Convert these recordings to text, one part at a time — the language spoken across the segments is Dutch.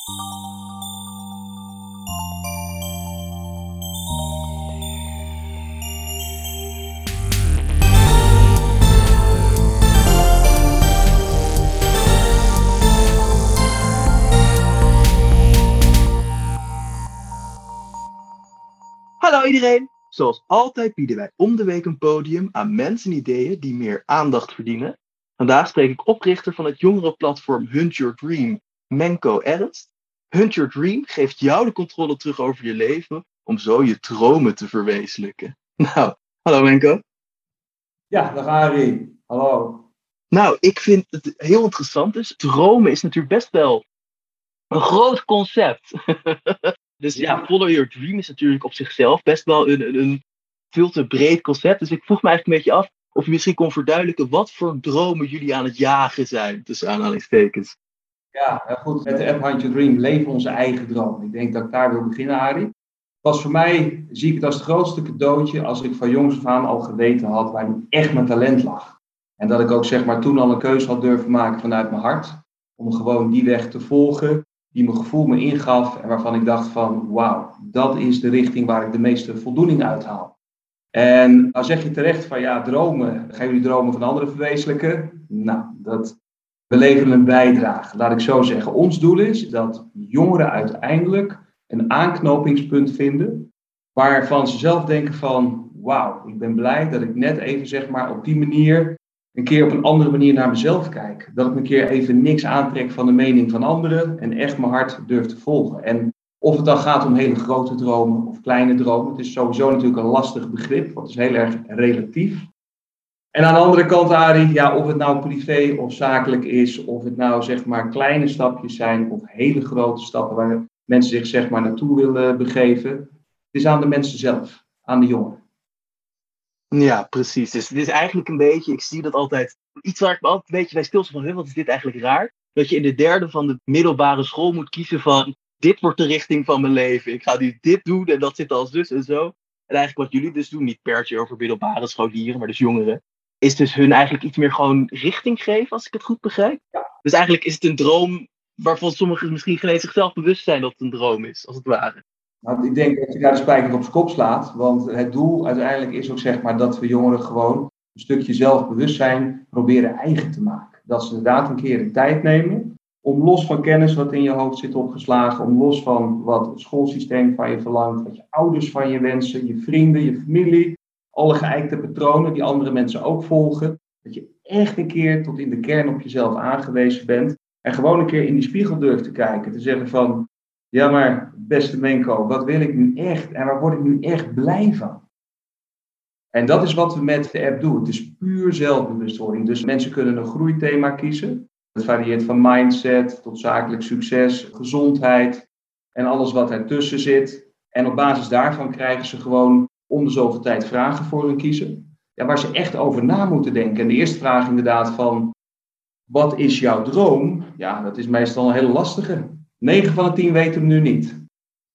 Hallo iedereen! Zoals altijd bieden wij om de week een podium aan mensen en ideeën die meer aandacht verdienen. Vandaag spreek ik oprichter van het jongerenplatform Hunt Your Dream, Menko Ernst. Hunt Your Dream geeft jou de controle terug over je leven om zo je dromen te verwezenlijken. Nou, hallo Menko. Ja, dag Arie. Hallo. Nou, ik vind het heel interessant. Dus dromen is natuurlijk best wel een groot concept. dus ja, follow your dream is natuurlijk op zichzelf best wel een, een, een veel te breed concept. Dus ik vroeg me eigenlijk een beetje af of je misschien kon verduidelijken wat voor dromen jullie aan het jagen zijn, tussen aanhalingstekens. Ja, goed. Met de app Hunt Your Dream leven onze eigen droom. Ik denk dat ik daar wil beginnen, Arie. Was voor mij, zie ik het als het grootste cadeautje als ik van jongs af aan al geweten had waar echt mijn talent lag. En dat ik ook zeg maar toen al een keuze had durven maken vanuit mijn hart. Om gewoon die weg te volgen die mijn gevoel me ingaf en waarvan ik dacht van wauw, dat is de richting waar ik de meeste voldoening uit haal. En dan zeg je terecht van ja, dromen, gaan jullie dromen van anderen verwezenlijken? Nou, dat, we leveren een bijdrage. Laat ik zo zeggen, ons doel is dat jongeren uiteindelijk een aanknopingspunt vinden waarvan ze zelf denken van wauw, ik ben blij dat ik net even zeg maar op die manier een keer op een andere manier naar mezelf kijk. Dat ik een keer even niks aantrek van de mening van anderen en echt mijn hart durf te volgen. En of het dan gaat om hele grote dromen of kleine dromen, het is sowieso natuurlijk een lastig begrip, want het is heel erg relatief. En aan de andere kant, Arie, ja, of het nou privé of zakelijk is, of het nou zeg maar kleine stapjes zijn of hele grote stappen waar mensen zich zeg maar naartoe willen begeven, het is aan de mensen zelf, aan de jongeren. Ja, precies. Dus het is eigenlijk een beetje, ik zie dat altijd, iets waar ik me altijd een beetje bij stilsta van, wat is dit eigenlijk raar? Dat je in de derde van de middelbare school moet kiezen van, dit wordt de richting van mijn leven. Ik ga nu dit doen en dat zit als dus en zo. En eigenlijk wat jullie dus doen, niet per se over middelbare scholieren, maar dus jongeren, is dus hun eigenlijk iets meer gewoon richting geven, als ik het goed begrijp. Ja. Dus eigenlijk is het een droom waarvan sommigen misschien geen eens zichzelf bewust zijn dat het een droom is, als het ware. Nou, ik denk dat je daar de spijker op zijn kop slaat. Want het doel uiteindelijk is ook zeg maar dat we jongeren gewoon een stukje zelfbewustzijn proberen eigen te maken. Dat ze inderdaad een keer de tijd nemen om los van kennis wat in je hoofd zit opgeslagen, om los van wat het schoolsysteem van je verlangt, wat je ouders van je wensen, je vrienden, je familie, alle geëikte patronen die andere mensen ook volgen, dat je echt een keer tot in de kern op jezelf aangewezen bent en gewoon een keer in die spiegel durft te kijken, te zeggen van, ja maar beste Menko, wat wil ik nu echt en waar word ik nu echt blij van? En dat is wat we met de app doen. Het is puur zelfbewustwording. Dus mensen kunnen een groeithema kiezen. Het varieert van mindset tot zakelijk succes, gezondheid en alles wat ertussen zit. En op basis daarvan krijgen ze gewoon om de zoveel tijd vragen voor hun kiezen. Ja, waar ze echt over na moeten denken. En de eerste vraag inderdaad van, wat is jouw droom? Ja, dat is meestal een hele lastige. 9 van de 10 weten hem nu niet.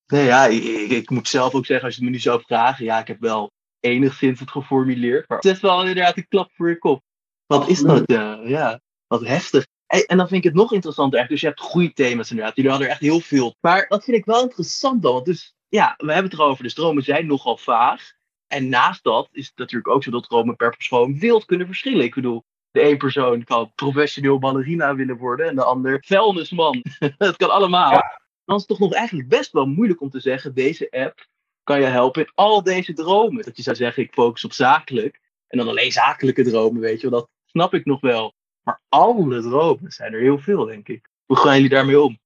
Nee, ja, ik, ik, moet zelf ook zeggen, als je me nu zou vragen, ja, ik heb wel enigszins het geformuleerd, maar het is wel inderdaad een klap voor je kop. Wat is dat? Uh, ja, wat heftig. En, en, dan vind ik het nog interessanter, echt. dus je hebt goede thema's inderdaad, jullie hadden er echt heel veel. Maar dat vind ik wel interessant dan, want dus, ja, we hebben het erover, de stromen zijn nogal vaag. En naast dat is het natuurlijk ook zo dat dromen per persoon wild kunnen verschillen. Ik bedoel, de een persoon kan professioneel ballerina willen worden en de ander vuilnisman. Het kan allemaal. Ja. Dan is het toch nog eigenlijk best wel moeilijk om te zeggen, deze app kan je helpen in al deze dromen. Dat je zou zeggen, ik focus op zakelijk. En dan alleen zakelijke dromen, weet je wel. Dat snap ik nog wel. Maar alle dromen zijn er heel veel, denk ik. Hoe gaan jullie daarmee om?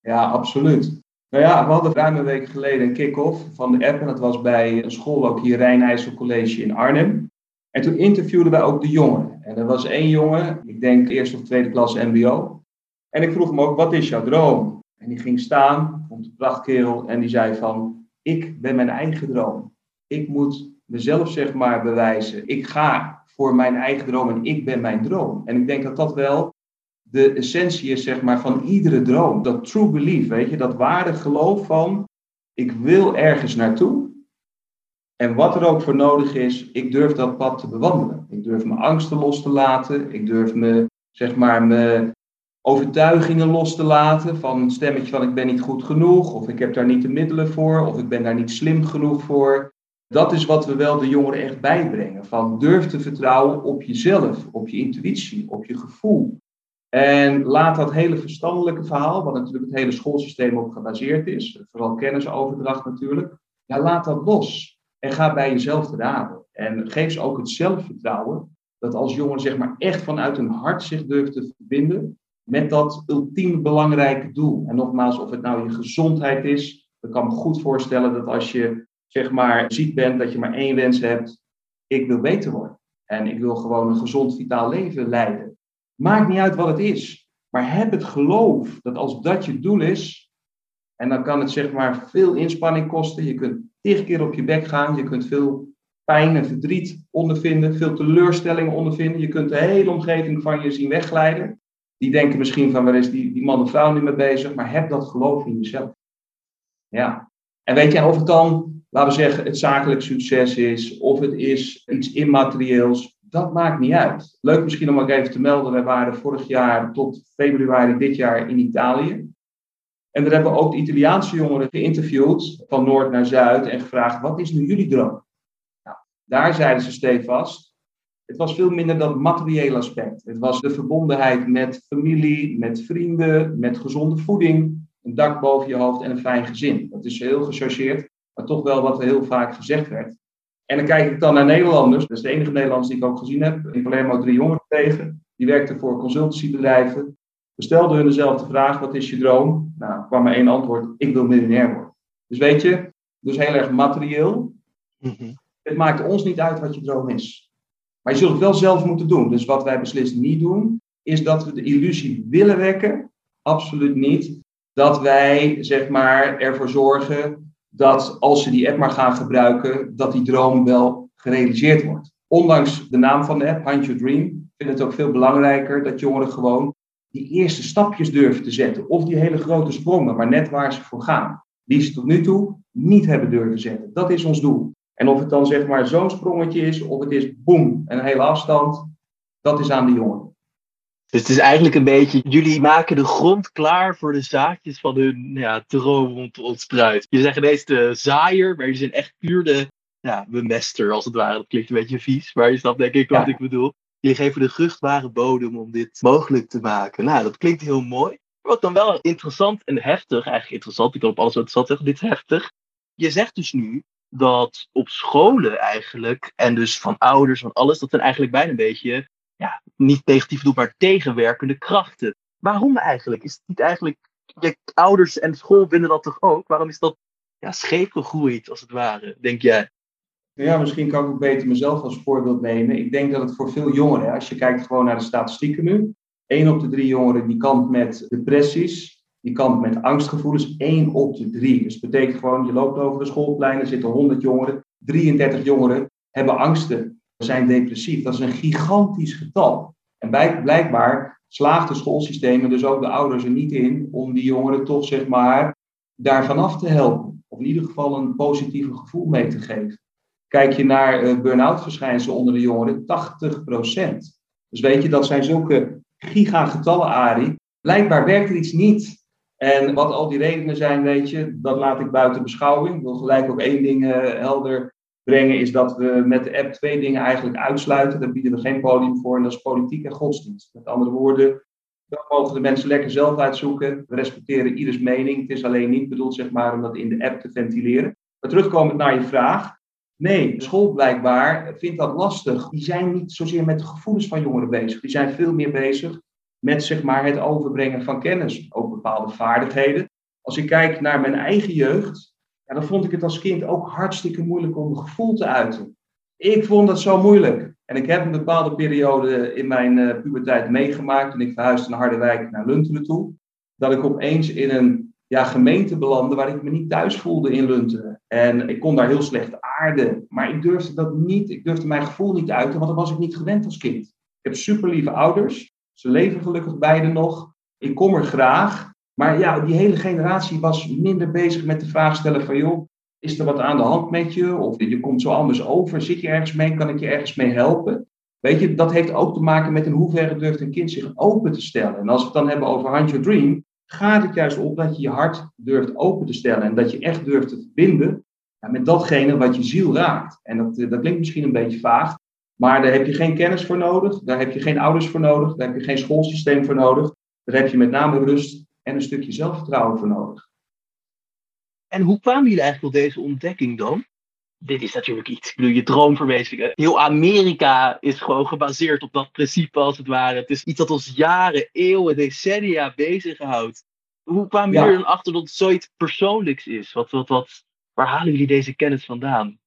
Ja, absoluut. Nou ja, we hadden ruim een week geleden een kick-off van de app. En dat was bij een school ook hier, Rijnijssel College in Arnhem. En toen interviewden wij ook de jongeren. En er was één jongen, ik denk eerste of tweede klas MBO. En ik vroeg hem ook, wat is jouw droom? En die ging staan, vond een prachtkerel, en die zei van, ik ben mijn eigen droom. Ik moet mezelf zeg maar bewijzen. Ik ga voor mijn eigen droom en ik ben mijn droom. En ik denk dat dat wel de essentie is zeg maar van iedere droom. Dat true belief, weet je, dat ware geloof van, ik wil ergens naartoe. En wat er ook voor nodig is, ik durf dat pad te bewandelen. Ik durf mijn angsten los te laten. Ik durf me, zeg maar, me overtuigingen los te laten van een stemmetje van ik ben niet goed genoeg, of ik heb daar niet de middelen voor, of ik ben daar niet slim genoeg voor. Dat is wat we wel de jongeren echt bijbrengen. Van durf te vertrouwen op jezelf, op je intuïtie, op je gevoel. En laat dat hele verstandelijke verhaal, wat natuurlijk het hele schoolsysteem op gebaseerd is, vooral kennisoverdracht natuurlijk, ja, laat dat los. En ga bij jezelf te raden. En geef ze ook het zelfvertrouwen dat als jongeren zeg maar echt vanuit hun hart zich durven te verbinden met dat ultiem belangrijke doel. En nogmaals, of het nou je gezondheid is, ik kan me goed voorstellen dat als je zeg maar ziek bent, dat je maar één wens hebt, ik wil beter worden. En ik wil gewoon een gezond, vitaal leven leiden. Maakt niet uit wat het is. Maar heb het geloof dat als dat je doel is, en dan kan het zeg maar veel inspanning kosten. Je kunt tig keer op je bek gaan. Je kunt veel pijn en verdriet ondervinden. Veel teleurstellingen ondervinden. Je kunt de hele omgeving van je zien wegglijden. Die denken misschien van waar is die, die man of vrouw nu mee bezig. Maar heb dat geloof in jezelf. Ja. En weet je, of het dan, laten we zeggen, het zakelijk succes is. Of het is iets immaterieels dat maakt niet uit. Leuk misschien om ook even te melden, wij waren vorig jaar tot februari dit jaar in Italië. En daar hebben we ook de Italiaanse jongeren geïnterviewd, van noord naar zuid, en gevraagd, wat is nu jullie droom? Nou, daar zeiden ze stevast, het was veel minder dat materiële aspect. Het was de verbondenheid met familie, met vrienden, met gezonde voeding, een dak boven je hoofd en een fijn gezin. Dat is heel gechargeerd, maar toch wel wat er heel vaak gezegd werd. En dan kijk ik dan naar Nederlanders. Dat is de enige Nederlanders die ik ook gezien heb. Alleen maar drie jongeren tegen. Die werkten voor consultancybedrijven. We stelden hun dezelfde vraag: wat is je droom? Nou, kwam maar één antwoord: ik wil miljonair worden. Dus weet je, dus heel erg materieel. Mhm. Het maakt ons niet uit wat je droom is. Maar je zult het wel zelf moeten doen. Dus wat wij beslist niet doen, is dat we de illusie willen wekken. Absoluut niet. Dat wij, zeg maar, ervoor zorgen dat als ze die app maar gaan gebruiken, dat die droom wel gerealiseerd wordt. Ondanks de naam van de app, Hunt Your Dream, vind het ook veel belangrijker dat jongeren gewoon die eerste stapjes durven te zetten. Of die hele grote sprongen, maar net waar ze voor gaan. Die ze tot nu toe niet hebben durven zetten. Dat is ons doel. En of het dan zeg maar zo'n sprongetje is, of het is boem, een hele afstand, dat is aan de jongeren. Dus het is eigenlijk een beetje, jullie maken de grond klaar voor de zaadjes van hun ja, droom om te ontspruiten. Je zegt ineens de zaaier, maar je zijn echt puur de ja, bemester als het ware. Dat klinkt een beetje vies, maar je snapt denk ik wat ik bedoel. Jullie geven de vruchtbare bodem om dit mogelijk te maken. Nou, dat klinkt heel mooi. Wat dan wel interessant en heftig, eigenlijk interessant, ik kan op alles wat zat zeggen, dit is heftig. Je zegt dus nu dat op scholen eigenlijk, en dus van ouders, van alles, dat zijn eigenlijk bijna een beetje ja, niet negatief doet, maar tegenwerkende krachten. Waarom eigenlijk? Is het niet eigenlijk, je ouders en school vinden dat toch ook? Waarom is dat ja, scheef gegroeid, als het ware, denk jij? Ja, misschien kan ik ook beter mezelf als voorbeeld nemen. Ik denk dat het voor veel jongeren, als je kijkt gewoon naar de statistieken nu, één op de drie jongeren die kampt met depressies, die kampt met angstgevoelens, één op de drie. Dus dat betekent gewoon, je loopt over de schoolplein, er zitten 100 jongeren, 33 jongeren hebben angsten zijn depressief. Dat is een gigantisch getal. En blijkbaar slaagt het schoolsysteem en dus ook de ouders er niet in om die jongeren toch zeg maar daarvan af te helpen. Of in ieder geval een positieve gevoel mee te geven. Kijk je naar uh, burn-out verschijnselen onder de jongeren, 80%. Dus weet je, dat zijn zulke gigagetallen, Ari. Blijkbaar werkt er iets niet. En wat al die redenen zijn, weet je, dat laat ik buiten beschouwing. Ik wil gelijk ook één ding uh, helder brengen, is dat we met de app twee dingen eigenlijk uitsluiten. Daar bieden we geen podium voor en dat is politiek en godsdienst. Met andere woorden, dat mogen de mensen lekker zelf uitzoeken. We respecteren ieders mening. Het is alleen niet bedoeld zeg maar, om dat in de app te ventileren. Maar terugkomend naar je vraag. Nee, school blijkbaar vindt dat lastig. Die zijn niet zozeer met de gevoelens van jongeren bezig. Die zijn veel meer bezig met zeg maar, het overbrengen van kennis, ook bepaalde vaardigheden. Als ik kijk naar mijn eigen jeugd, en dan vond ik het als kind ook hartstikke moeilijk om een gevoel te uiten. Ik vond dat zo moeilijk. En ik heb een bepaalde periode in mijn uh, puberteit meegemaakt toen ik verhuisde naar Harderwijk naar Lunteren toe. Dat ik opeens in een ja, gemeente belandde waar ik me niet thuis voelde in Lunteren. En ik kon daar heel slecht aarden. Maar ik durfde dat niet, ik durfde mijn gevoel niet uiten, want dat was ik niet gewend als kind. Ik heb super lieve ouders. Ze leven gelukkig beide nog. Ik kom er graag. Maar ja, die hele generatie was minder bezig met de vraag stellen van joh, is er wat aan de hand met je? Of je komt zo anders over, zit je ergens mee, kan ik je ergens mee helpen? Weet je, dat heeft ook te maken met in hoeverre durft een kind zich open te stellen. En als we het dan hebben over Hunt Your Dream, gaat het juist op dat je je hart durft open te stellen. En dat je echt durft te verbinden met datgene wat je ziel raakt. En dat, dat klinkt misschien een beetje vaag, maar daar heb je geen kennis voor nodig, daar heb je geen ouders voor nodig, daar heb je geen schoolsysteem voor nodig. Daar heb je met name rust en een stukje zelfvertrouwen voor nodig. En hoe kwamen jullie eigenlijk tot deze ontdekking dan? Dit is natuurlijk iets, ik bedoel, je droomverwezenlijken. Heel Amerika is gewoon gebaseerd op dat principe als het ware. Het is iets dat ons jaren, eeuwen, decennia bezighoudt. Hoe kwamen jullie er dan achter dat het zoiets persoonlijks is? Wat, wat, wat, waar halen jullie deze kennis vandaan?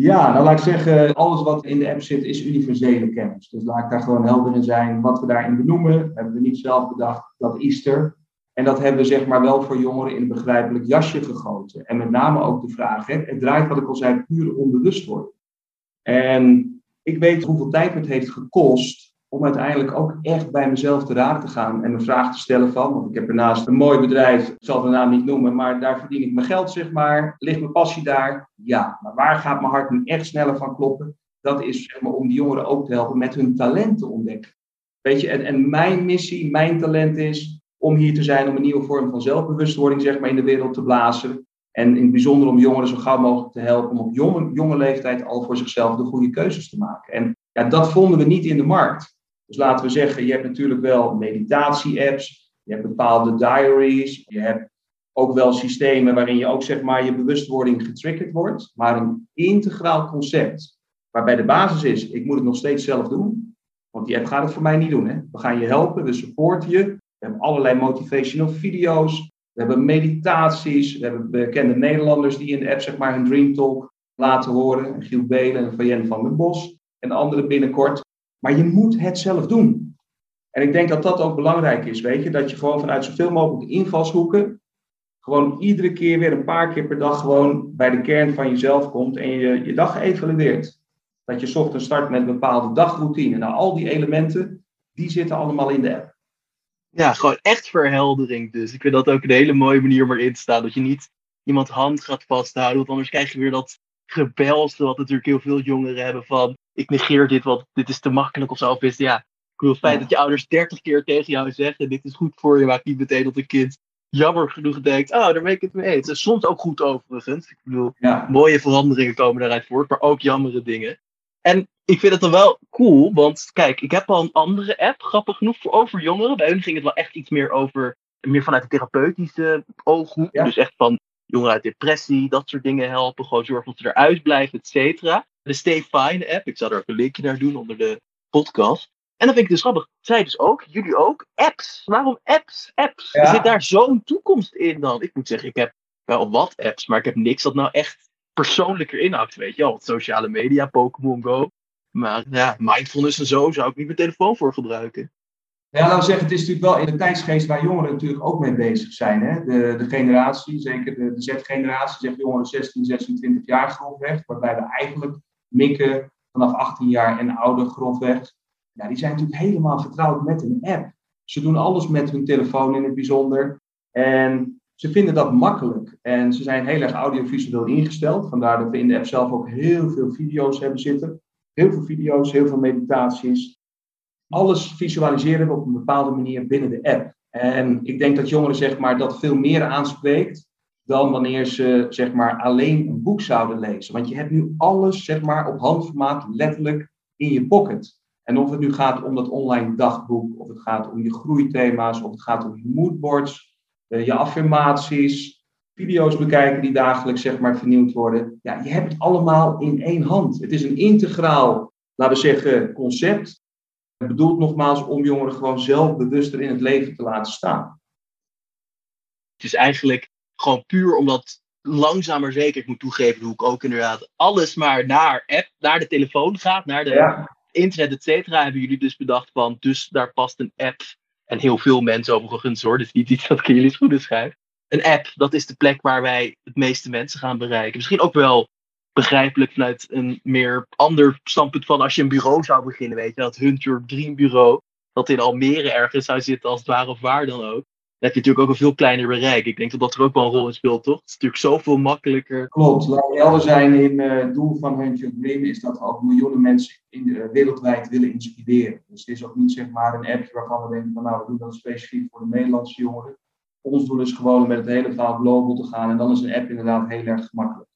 Ja, nou laat ik zeggen, alles wat in de app zit is universele kennis. Dus laat ik daar gewoon helder in zijn. Wat we daarin benoemen, hebben we niet zelf bedacht, dat is er. En dat hebben we zeg maar wel voor jongeren in een begrijpelijk jasje gegoten. En met name ook de vraag, hè, het draait wat ik al zei, puur om bewustwording. En ik weet hoeveel tijd het heeft gekost om uiteindelijk ook echt bij mezelf te raad te gaan en een vraag te stellen van, want ik heb ernaast een mooi bedrijf, ik zal de naam niet noemen, maar daar verdien ik mijn geld, zeg maar. Ligt mijn passie daar? Ja. Maar waar gaat mijn hart nu echt sneller van kloppen? Dat is zeg maar, om die jongeren ook te helpen met hun talent te ontdekken. Weet je, en, en mijn missie, mijn talent is om hier te zijn om een nieuwe vorm van zelfbewustwording zeg maar, in de wereld te blazen. En in het bijzonder om jongeren zo gauw mogelijk te helpen om op jonge, jonge leeftijd al voor zichzelf de goede keuzes te maken. En ja, dat vonden we niet in de markt. Dus laten we zeggen, je hebt natuurlijk wel meditatie-apps, je hebt bepaalde diaries, je hebt ook wel systemen waarin je ook zeg maar je bewustwording getriggerd wordt, maar een integraal concept waarbij de basis is, ik moet het nog steeds zelf doen, want die app gaat het voor mij niet doen. Hè? We gaan je helpen, we supporten je, we hebben allerlei motivational video's, we hebben meditaties, we hebben bekende Nederlanders die in de app zeg maar hun Dream Talk laten horen, Giel Belen en Fayen van den Bos en anderen binnenkort. Maar je moet het zelf doen. En ik denk dat dat ook belangrijk is, weet je, dat je gewoon vanuit zoveel mogelijk invalshoeken, gewoon iedere keer weer een paar keer per dag gewoon bij de kern van jezelf komt en je je dag evalueert. Dat je ochtends start met een bepaalde dagroutine. Nou, al die elementen, die zitten allemaal in de app. Ja, gewoon echt verheldering dus. Ik vind dat ook een hele mooie manier om erin te staan. Dat je niet iemand hand gaat vasthouden, want anders krijg je weer dat gebels, wat natuurlijk heel veel jongeren hebben van ik negeer dit, want dit is te makkelijk of zo. Of is, ja, ik bedoel, het feit dat je ouders dertig keer tegen jou zeggen, dit is goed voor je, maakt niet meteen dat een kind jammer genoeg denkt, oh, daar ben ik het mee eens. Het is soms ook goed overigens. Ik bedoel, mooie veranderingen komen daaruit voort, maar ook jammere dingen. En ik vind het dan wel cool, want kijk, ik heb al een andere app, grappig genoeg, voor over jongeren. Bij hun ging het wel echt iets meer over, meer vanuit de therapeutische ooghoek. Dus echt van jongeren uit depressie, dat soort dingen helpen. Gewoon zorgen dat ze eruit blijven, et cetera. De Stay Fine app, ik zal er ook een linkje naar doen onder de podcast. En dan vind ik dus grappig. Zij dus ook, jullie ook, apps. Waarom apps? Apps. Er zit daar zo'n toekomst in dan. Ik moet zeggen, ik heb wel wat apps, maar ik heb niks dat nou echt persoonlijker inhakt, weet je wel. Sociale media, Pokémon Go. Maar ja, mindfulness en zo zou ik niet mijn telefoon voor gebruiken. Ja, laten zeggen, het is natuurlijk wel in de tijdsgeest waar jongeren natuurlijk ook mee bezig zijn. Hè? De, de generatie, zeker de, de Z-generatie, zegt jongeren 16, 26 jaar grofweg. Waarbij we eigenlijk mikken vanaf 18 jaar en ouder grofweg. Ja, die zijn natuurlijk helemaal vertrouwd met een app. Ze doen alles met hun telefoon in het bijzonder. En ze vinden dat makkelijk. En ze zijn heel erg audiovisueel ingesteld. Vandaar dat we in de app zelf ook heel veel video's hebben zitten. Heel veel video's, heel veel meditaties alles visualiseren we op een bepaalde manier binnen de app. En ik denk dat jongeren zeg maar, dat veel meer aanspreekt dan wanneer ze zeg maar, alleen een boek zouden lezen. Want je hebt nu alles zeg maar, op handformaat letterlijk in je pocket. En of het nu gaat om dat online dagboek, of het gaat om je groeithema's, of het gaat om je moodboards, eh, je affirmaties, video's bekijken die dagelijks zeg maar, vernieuwd worden. Ja, je hebt het allemaal in één hand. Het is een integraal, laten we zeggen, concept bedoeld nogmaals om jongeren gewoon zelfbewuster in het leven te laten staan. Het is eigenlijk gewoon puur omdat langzaam maar zeker, ik moet toegeven, hoe ik ook inderdaad alles maar naar app, naar de telefoon gaat, naar de internet, et cetera, hebben jullie dus bedacht van, dus daar past een app. En heel veel mensen overigens hoor, dus niet iets dat ik jullie schoenen schrijf. Een app, dat is de plek waar wij het meeste mensen gaan bereiken. Misschien ook wel begrijpelijk vanuit een meer ander standpunt van als je een bureau zou beginnen, weet je, dat Hunt Your Dream bureau, dat in Almere ergens zou zitten als het ware of waar dan ook. heb je natuurlijk ook een veel kleiner bereik. Ik denk dat dat er ook wel een rol in speelt, toch? Het is natuurlijk zoveel makkelijker. Klopt. Laat helder zijn in uh, het doel van Hunt Your Dream is dat we ook miljoenen mensen in, uh, wereldwijd willen inspireren. Dus het is ook niet zeg maar een appje waarvan we denken van nou, we doen dat specifiek voor de Nederlandse jongeren. Ons doel is gewoon met het hele verhaal global te gaan en dan is een app inderdaad heel erg gemakkelijk.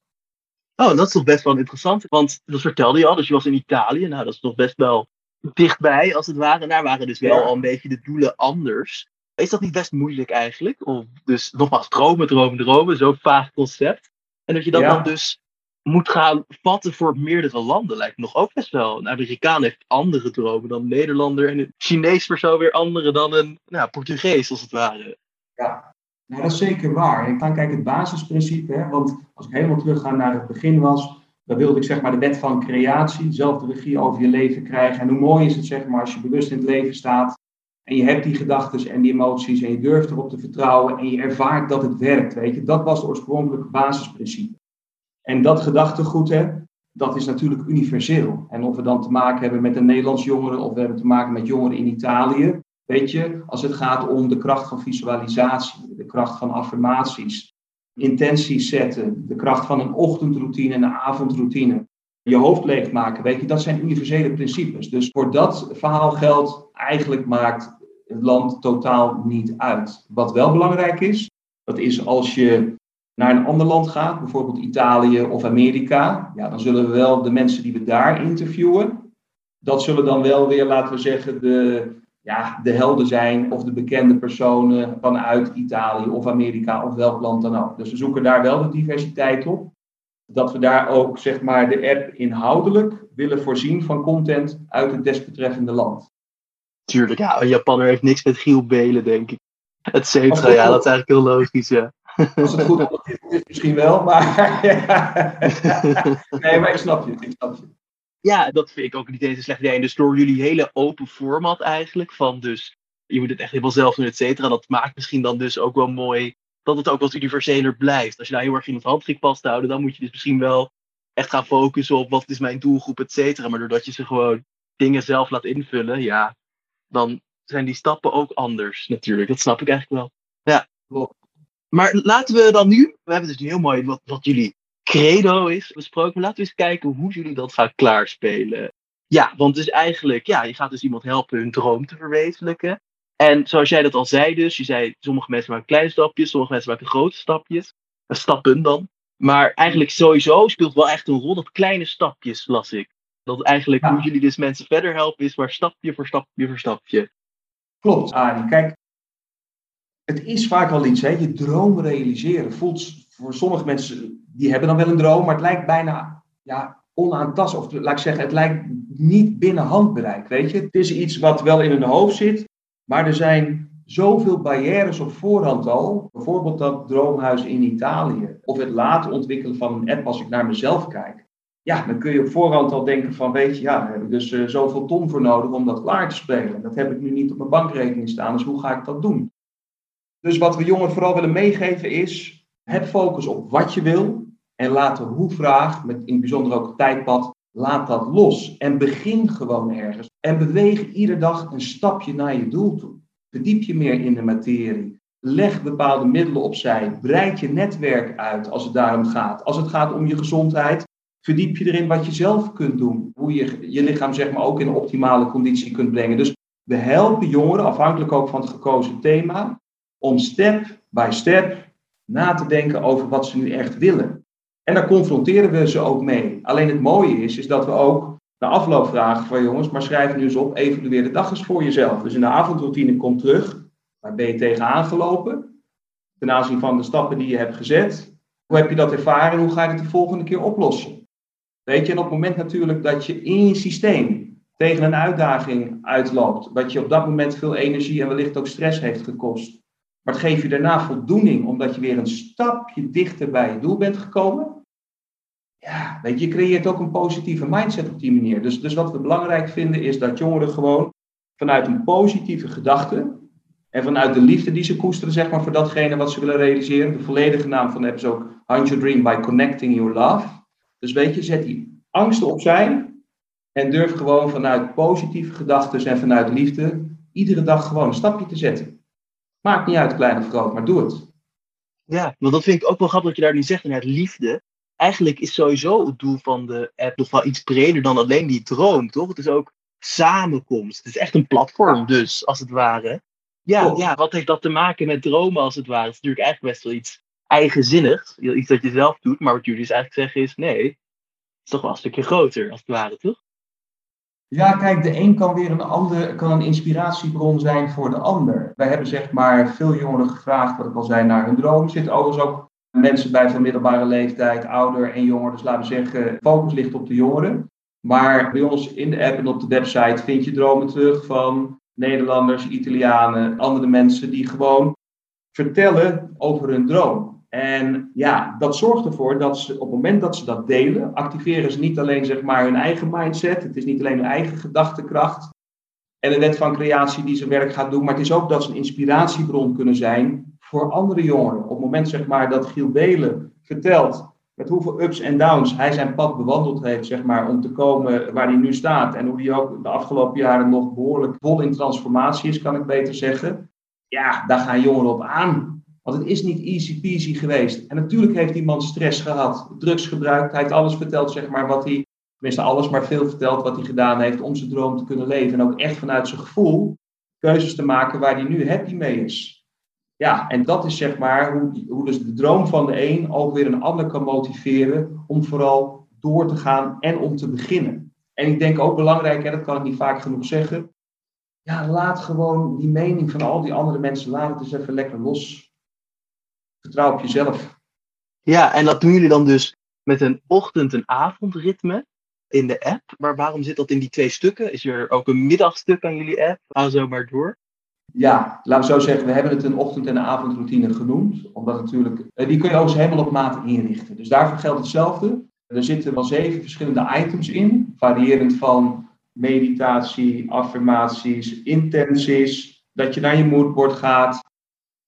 Oh, dat is toch best wel interessant. Want dat vertelde je al, dus je was in Italië. Nou, dat is toch best wel dichtbij, als het ware. En daar waren dus wel al een beetje de doelen anders. Is dat niet best moeilijk eigenlijk? Of dus nogmaals, dromen, dromen, dromen, zo'n vaag concept. En dat je dat dan dus moet gaan vatten voor meerdere landen, lijkt me nog ook best wel. Een Amerikaan heeft andere dromen dan een Nederlander. En een Chinees persoon weer andere dan een nou, Portugees, als het ware. Ja, dat is zeker waar. Ik dan kijk het basisprincipe, hè, want als ik helemaal terug ga naar het begin was, dan wilde ik zeg maar de wet van creatie, zelf de regie over je leven krijgen. En hoe mooi is het zeg maar als je bewust in het leven staat en je hebt die gedachten en die emoties en je durft erop te vertrouwen en je ervaart dat het werkt, weet je. Dat was het oorspronkelijke basisprincipe. En dat gedachtegoed, hè, dat is natuurlijk universeel. En of we dan te maken hebben met een Nederlands jongeren of we hebben te maken met jongeren in Italië, weet je, als het gaat om de kracht van visualisatie, de kracht van affirmaties, intenties zetten, de kracht van een ochtendroutine en een avondroutine, je hoofd leegmaken, weet je, dat zijn universele principes. Dus voor dat verhaal geldt, eigenlijk maakt het land totaal niet uit. Wat wel belangrijk is, dat is als je naar een ander land gaat, bijvoorbeeld Italië of Amerika, ja, dan zullen we wel de mensen die we daar interviewen, dat zullen dan wel weer, laten we zeggen, de, ja, de helden zijn of de bekende personen vanuit Italië of Amerika of welk land dan ook. Dus we zoeken daar wel de diversiteit op. Dat we daar ook zeg maar, de app inhoudelijk willen voorzien van content uit het desbetreffende land. Tuurlijk, ja, een Japanner heeft niks met Giel Belen, denk ik. Et cetera, ja, dat is eigenlijk heel logisch, ja. Als het goed is, misschien wel, maar. nee, maar ik snap je, ik snap je ja, dat vind ik ook niet eens een slecht idee. En dus door jullie hele open format eigenlijk, van dus je moet het echt helemaal zelf doen, et cetera, dat maakt misschien dan dus ook wel mooi dat het ook wat universeler blijft. Als je daar heel erg in het handschrift past houden, dan moet je dus misschien wel echt gaan focussen op wat is mijn doelgroep, et cetera. Maar doordat je ze gewoon dingen zelf laat invullen, ja, dan zijn die stappen ook anders natuurlijk. Dat snap ik eigenlijk wel. Ja. Maar laten we dan nu, we hebben dus nu heel mooi wat, wat jullie credo is besproken. Maar laten we eens kijken hoe jullie dat gaan klaarspelen. Ja, want dus eigenlijk, ja, je gaat dus iemand helpen hun droom te verwezenlijken. En zoals jij dat al zei dus, je zei sommige mensen maken kleine stapjes, sommige mensen maken grote stapjes. Eh, stappen dan. Maar eigenlijk sowieso speelt wel echt een rol dat kleine stapjes, las ik. Dat eigenlijk hoe jullie dus mensen verder helpen is maar stapje voor stapje voor stapje. Klopt, Arie. Kijk, het is vaak wel iets, hè. je droom realiseren voelt voor sommige mensen die hebben dan wel een droom, maar het lijkt bijna ja, onaantastbaar. Of laat ik zeggen, het lijkt niet binnen handbereik. Weet je? Het is iets wat wel in hun hoofd zit, maar er zijn zoveel barrières op voorhand al. Bijvoorbeeld dat droomhuis in Italië. Of het laten ontwikkelen van een app als ik naar mezelf kijk. Ja, dan kun je op voorhand al denken van, weet je, ja, daar heb ik dus uh, zoveel ton voor nodig om dat klaar te spelen. Dat heb ik nu niet op mijn bankrekening staan, dus hoe ga ik dat doen? Dus wat we jongeren vooral willen meegeven is, heb focus op wat je wil. En laat de hoe-vraag, met in het bijzonder ook het tijdpad, laat dat los. En begin gewoon ergens. En beweeg iedere dag een stapje naar je doel toe. Verdiep je meer in de materie. Leg bepaalde middelen opzij. Breid je netwerk uit als het daarom gaat. Als het gaat om je gezondheid, verdiep je erin wat je zelf kunt doen. Hoe je je lichaam zeg maar ook in een optimale conditie kunt brengen. Dus we helpen jongeren, afhankelijk ook van het gekozen thema, om step by step na te denken over wat ze nu echt willen. En daar confronteren we ze ook mee. Alleen het mooie is, is dat we ook de afloop vragen van jongens, maar schrijf nu eens op, evalueer de dag eens voor jezelf. Dus in de avondroutine kom terug, waar ben je tegenaan gelopen? Ten aanzien van de stappen die je hebt gezet. Hoe heb je dat ervaren en hoe ga je het de volgende keer oplossen? Weet je, en op het moment natuurlijk dat je in je systeem tegen een uitdaging uitloopt, wat je op dat moment veel energie en wellicht ook stress heeft gekost, maar het geeft je daarna voldoening omdat je weer een stapje dichter bij je doel bent gekomen. Ja, weet je, je creëert ook een positieve mindset op die manier. Dus, dus wat we belangrijk vinden is dat jongeren gewoon vanuit een positieve gedachte en vanuit de liefde die ze koesteren, zeg maar, voor datgene wat ze willen realiseren. De volledige naam van de app is ook Hunt Your Dream by Connecting Your Love. Dus weet je, zet die angsten opzij en durf gewoon vanuit positieve gedachten en vanuit liefde iedere dag gewoon een stapje te zetten. Maakt niet uit, klein of groot, maar doe het. Ja, want dat vind ik ook wel grappig dat je daar nu zegt, inderdaad, liefde. Eigenlijk is sowieso het doel van de app nog wel iets breder dan alleen die droom, toch? Het is ook samenkomst. Het is echt een platform dus, als het ware. Ja, ja, wat heeft dat te maken met dromen als het ware? Het is natuurlijk eigenlijk best wel iets eigenzinnigs. Iets dat je zelf doet, maar wat jullie dus eigenlijk zeggen is, nee, het is toch wel een stukje groter, als het ware, toch? Ja, kijk, de een kan weer een ander, kan een inspiratiebron zijn voor de ander. Wij hebben zeg maar veel jongeren gevraagd, wat ik al zei, naar hun droom. Er zitten overigens ook mensen bij van middelbare leeftijd, ouder en jonger. Dus laten we zeggen, focus ligt op de jongeren. Maar bij ons in de app en op de website vind je dromen terug van Nederlanders, Italianen, andere mensen die gewoon vertellen over hun droom. En ja, dat zorgt ervoor dat ze op het moment dat ze dat delen, activeren ze niet alleen zeg maar hun eigen mindset, het is niet alleen hun eigen gedachtekracht en de wet van creatie die zijn werk gaat doen, maar het is ook dat ze een inspiratiebron kunnen zijn voor andere jongeren. Op het moment zeg maar dat Giel Belen vertelt met hoeveel ups en downs hij zijn pad bewandeld heeft, zeg maar, om te komen waar hij nu staat. En hoe hij ook de afgelopen jaren nog behoorlijk vol in transformatie is, kan ik beter zeggen. Ja, daar gaan jongeren op aan. Want het is niet easy peasy geweest. En natuurlijk heeft die man stress gehad, drugs gebruikt. Hij heeft alles verteld, zeg maar, wat hij, tenminste alles, maar veel verteld wat hij gedaan heeft om zijn droom te kunnen leven. En ook echt vanuit zijn gevoel keuzes te maken waar hij nu happy mee is. Ja, en dat is zeg maar hoe, hoe dus de droom van de een ook weer een ander kan motiveren om vooral door te gaan en om te beginnen. En ik denk ook belangrijk, hè, dat kan ik niet vaak genoeg zeggen, ja, laat gewoon die mening van al die andere mensen, laat het eens even lekker los. Vertrouw op jezelf. Ja, en dat doen jullie dan dus met een ochtend- en avondritme in de app. Maar waarom zit dat in die twee stukken? Is er ook een middagstuk aan jullie app? Ga zo maar door. Ja, laten we zo zeggen, we hebben het een ochtend- en een avondroutine genoemd. Omdat natuurlijk, eh, die kun je ook helemaal op maat inrichten. Dus daarvoor geldt hetzelfde. Er zitten wel zeven verschillende items in, variërend van meditatie, affirmaties, intenties, dat je naar je moodboard gaat,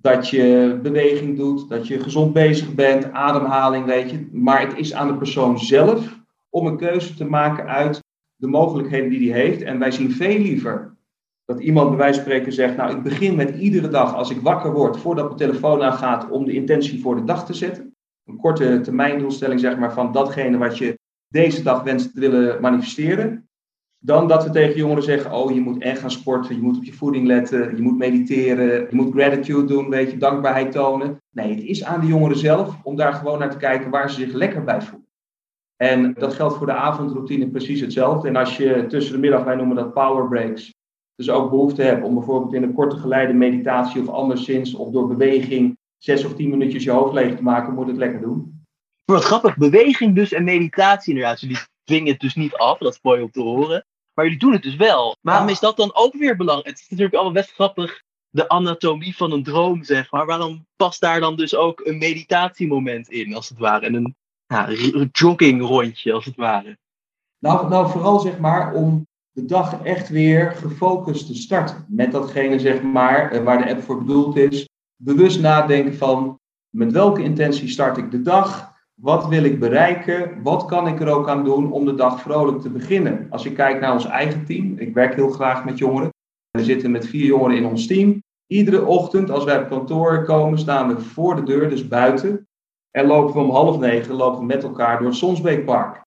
dat je beweging doet, dat je gezond bezig bent, ademhaling, weet je. Maar het is aan de persoon zelf om een keuze te maken uit de mogelijkheden die hij heeft. En wij zien veel liever dat iemand bij wijze van spreken zegt, nou ik begin met iedere dag als ik wakker word, voordat mijn telefoon aangaat, om de intentie voor de dag te zetten. Een korte termijndoelstelling zeg maar van datgene wat je deze dag wenst te willen manifesteren. Dan dat we tegen jongeren zeggen, oh je moet echt gaan sporten, je moet op je voeding letten, je moet mediteren, je moet gratitude doen, weet je, dankbaarheid tonen. Nee, het is aan de jongeren zelf om daar gewoon naar te kijken waar ze zich lekker bij voelen. En dat geldt voor de avondroutine precies hetzelfde. En als je tussen de middag, wij noemen dat power breaks, dus ook behoefte hebt om bijvoorbeeld in een korte geleide meditatie of anderszins of door beweging zes of tien minuutjes je hoofd leeg te maken, moet het lekker doen. Wat grappig, beweging dus en meditatie inderdaad. Jullie dwingen het dus niet af, dat is mooi om te horen. Maar jullie doen het dus wel. Waarom is dat dan ook weer belangrijk? Het is natuurlijk allemaal best grappig, de anatomie van een droom, zeg maar. Waarom past daar dan dus ook een meditatiemoment in, als het ware? En een ja, joggingrondje, als het ware. Nou, nou, vooral zeg maar om de dag echt weer gefocust te starten. Met datgene, zeg maar, eh, waar de app voor bedoeld is. Bewust nadenken van met welke intentie start ik de dag? Wat wil ik bereiken? Wat kan ik er ook aan doen om de dag vrolijk te beginnen? Als ik kijk naar ons eigen team, ik werk heel graag met jongeren. We zitten met vier jongeren in ons team. Iedere ochtend als wij op kantoor komen, staan we voor de deur, dus buiten. En lopen we om half negen lopen we met elkaar door het Sonsbeekpark.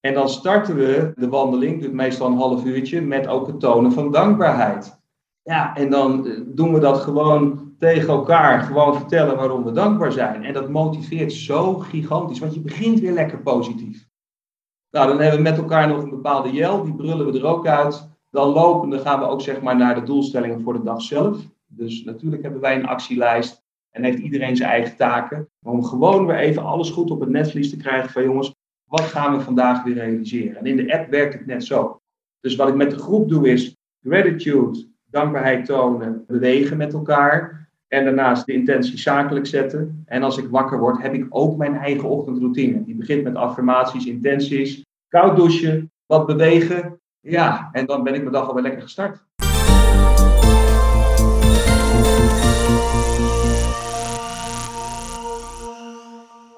En dan starten we de wandeling, duurt meestal een half uurtje, met ook het tonen van dankbaarheid. Ja, en dan eh, doen we dat gewoon tegen elkaar, gewoon vertellen waarom we dankbaar zijn. En dat motiveert zo gigantisch, want je begint weer lekker positief. Nou, dan hebben we met elkaar nog een bepaalde jel, die brullen we er ook uit. Dan lopende gaan we ook zeg maar naar de doelstellingen voor de dag zelf. Dus natuurlijk hebben wij een actielijst en heeft iedereen zijn eigen taken. Maar om gewoon weer even alles goed op het netvlies te krijgen van jongens, wat gaan we vandaag weer realiseren? En in de app werkt het net zo. Dus wat ik met de groep doe is gratitude, dankbaarheid tonen, bewegen met elkaar. En daarnaast de intentie zakelijk zetten. En als ik wakker word, heb ik ook mijn eigen ochtendroutine. Die begint met affirmaties, intenties, koud douchen, wat bewegen. Ja, en dan ben ik mijn dag alweer lekker gestart.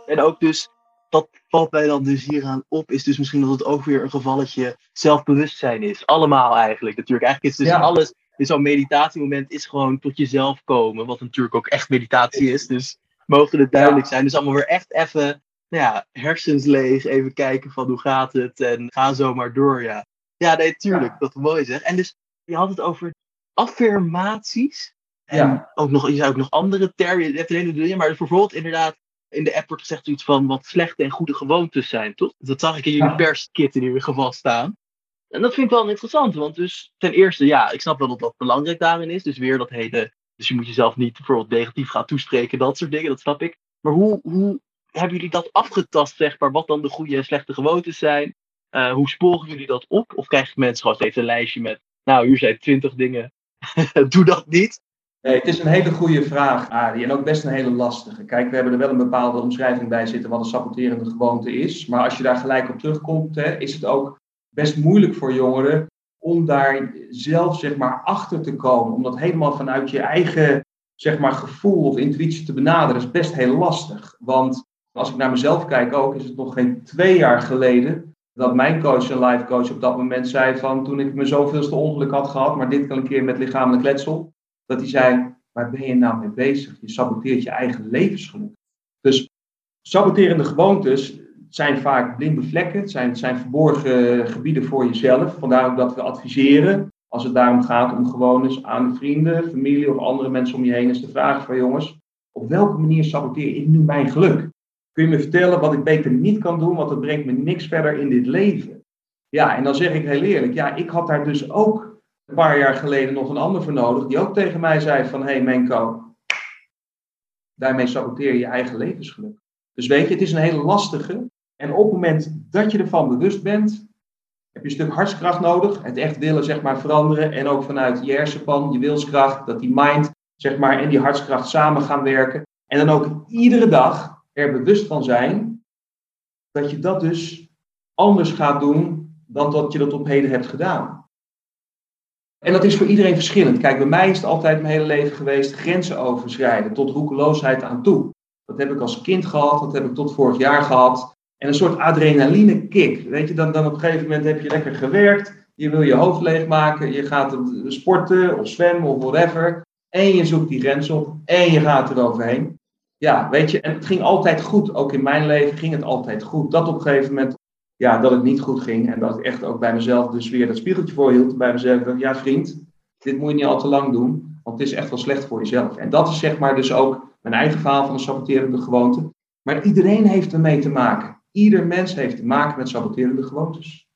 En ook dus dat valt mij dan dus hieraan op, is dus misschien dat het ook weer een gevalletje zelfbewustzijn is. Allemaal eigenlijk natuurlijk. Eigenlijk is dus alles Dus zo'n meditatiemoment is gewoon tot jezelf komen. Wat natuurlijk ook echt meditatie is. Dus mogen het duidelijk zijn. Dus allemaal weer echt even nou ja, hersens leeg. Even kijken van hoe gaat het. En ga zo maar door, ja. Ja, nee, tuurlijk. Dat is mooi zeg. En dus je had het over affirmaties. En Ja. ook nog, je zou ook nog andere termen. Je hebt een hele maar bijvoorbeeld inderdaad. In de app wordt gezegd iets van wat slechte en goede gewoontes zijn, toch? Dat zag ik in jullie Ja. perskit in ieder geval staan. En dat vind ik wel interessant, want dus ten eerste, ja, ik snap wel dat dat belangrijk daarin is. Dus weer dat hele, dus je moet jezelf niet bijvoorbeeld negatief gaan toespreken, dat soort dingen, dat snap ik. Maar hoe, hoe hebben jullie dat afgetast, zeg maar, wat dan de goede en slechte gewoontes zijn? Eh, hoe sporen jullie dat op? Of krijgen mensen gewoon steeds een lijstje met, nou, hier zijn twintig dingen, doe dat niet? Nee, het is een hele goede vraag, Arie. En ook best een hele lastige. Kijk, we hebben er wel een bepaalde omschrijving bij zitten wat een saboterende gewoonte is. Maar als je daar gelijk op terugkomt, hè, is het ook best moeilijk voor jongeren om daar zelf zeg maar, achter te komen. Om dat helemaal vanuit je eigen zeg maar, gevoel of intuïtie te benaderen, is best heel lastig. Want als ik naar mezelf kijk ook, is het nog geen twee jaar geleden dat mijn coach en life coach op dat moment zei van toen ik mijn zoveelste ongeluk had gehad, maar dit keer een keer met lichamelijk letsel, dat hij zei, waar ben je nou mee bezig? Je saboteert je eigen levensgeluk. Dus saboterende gewoontes zijn vaak blinde vlekken, het zijn, zijn verborgen gebieden voor jezelf. Vandaar ook dat we adviseren, als het daarom gaat om gewoon eens aan vrienden, familie of andere mensen om je heen eens te vragen van jongens, op welke manier saboteer ik nu mijn geluk? Kun je me vertellen wat ik beter niet kan doen, want het brengt me niks verder in dit leven? Ja, en dan zeg ik heel eerlijk, ja, ik had daar dus ook een paar jaar geleden nog een ander voor nodig, die ook tegen mij zei van, hé hey Menko, daarmee saboteer je je eigen levensgeluk. Dus weet je, het is een hele lastige. En op het moment dat je ervan bewust bent, heb je een stuk hartskracht nodig. Het echt willen, zeg maar, veranderen. En ook vanuit je hersenpan, je wilskracht, dat die mind, zeg maar, en die hartskracht samen gaan werken. En dan ook iedere dag er bewust van zijn dat je dat dus anders gaat doen dan dat je dat op heden hebt gedaan. En dat is voor iedereen verschillend. Kijk, bij mij is het altijd mijn hele leven geweest grenzen overschrijden, tot roekeloosheid aan toe. Dat heb ik als kind gehad, dat heb ik tot vorig jaar gehad. En een soort adrenaline kick. Weet je, dan, dan op een gegeven moment heb je lekker gewerkt. Je wil je hoofd leegmaken. Je gaat sporten of zwemmen of whatever. En je zoekt die grens op. En je gaat er overheen. Ja, weet je, en het ging altijd goed. Ook in mijn leven ging het altijd goed. Dat op een gegeven moment, ja, dat het niet goed ging. En dat ik echt ook bij mezelf dus weer dat spiegeltje voor hield. Bij mezelf ja vriend, dit moet je niet al te lang doen. Want het is echt wel slecht voor jezelf. En dat is zeg maar dus ook mijn eigen verhaal van een saboterende gewoonte. Maar iedereen heeft ermee te maken. Ieder mens heeft te maken met saboterende gewoontes.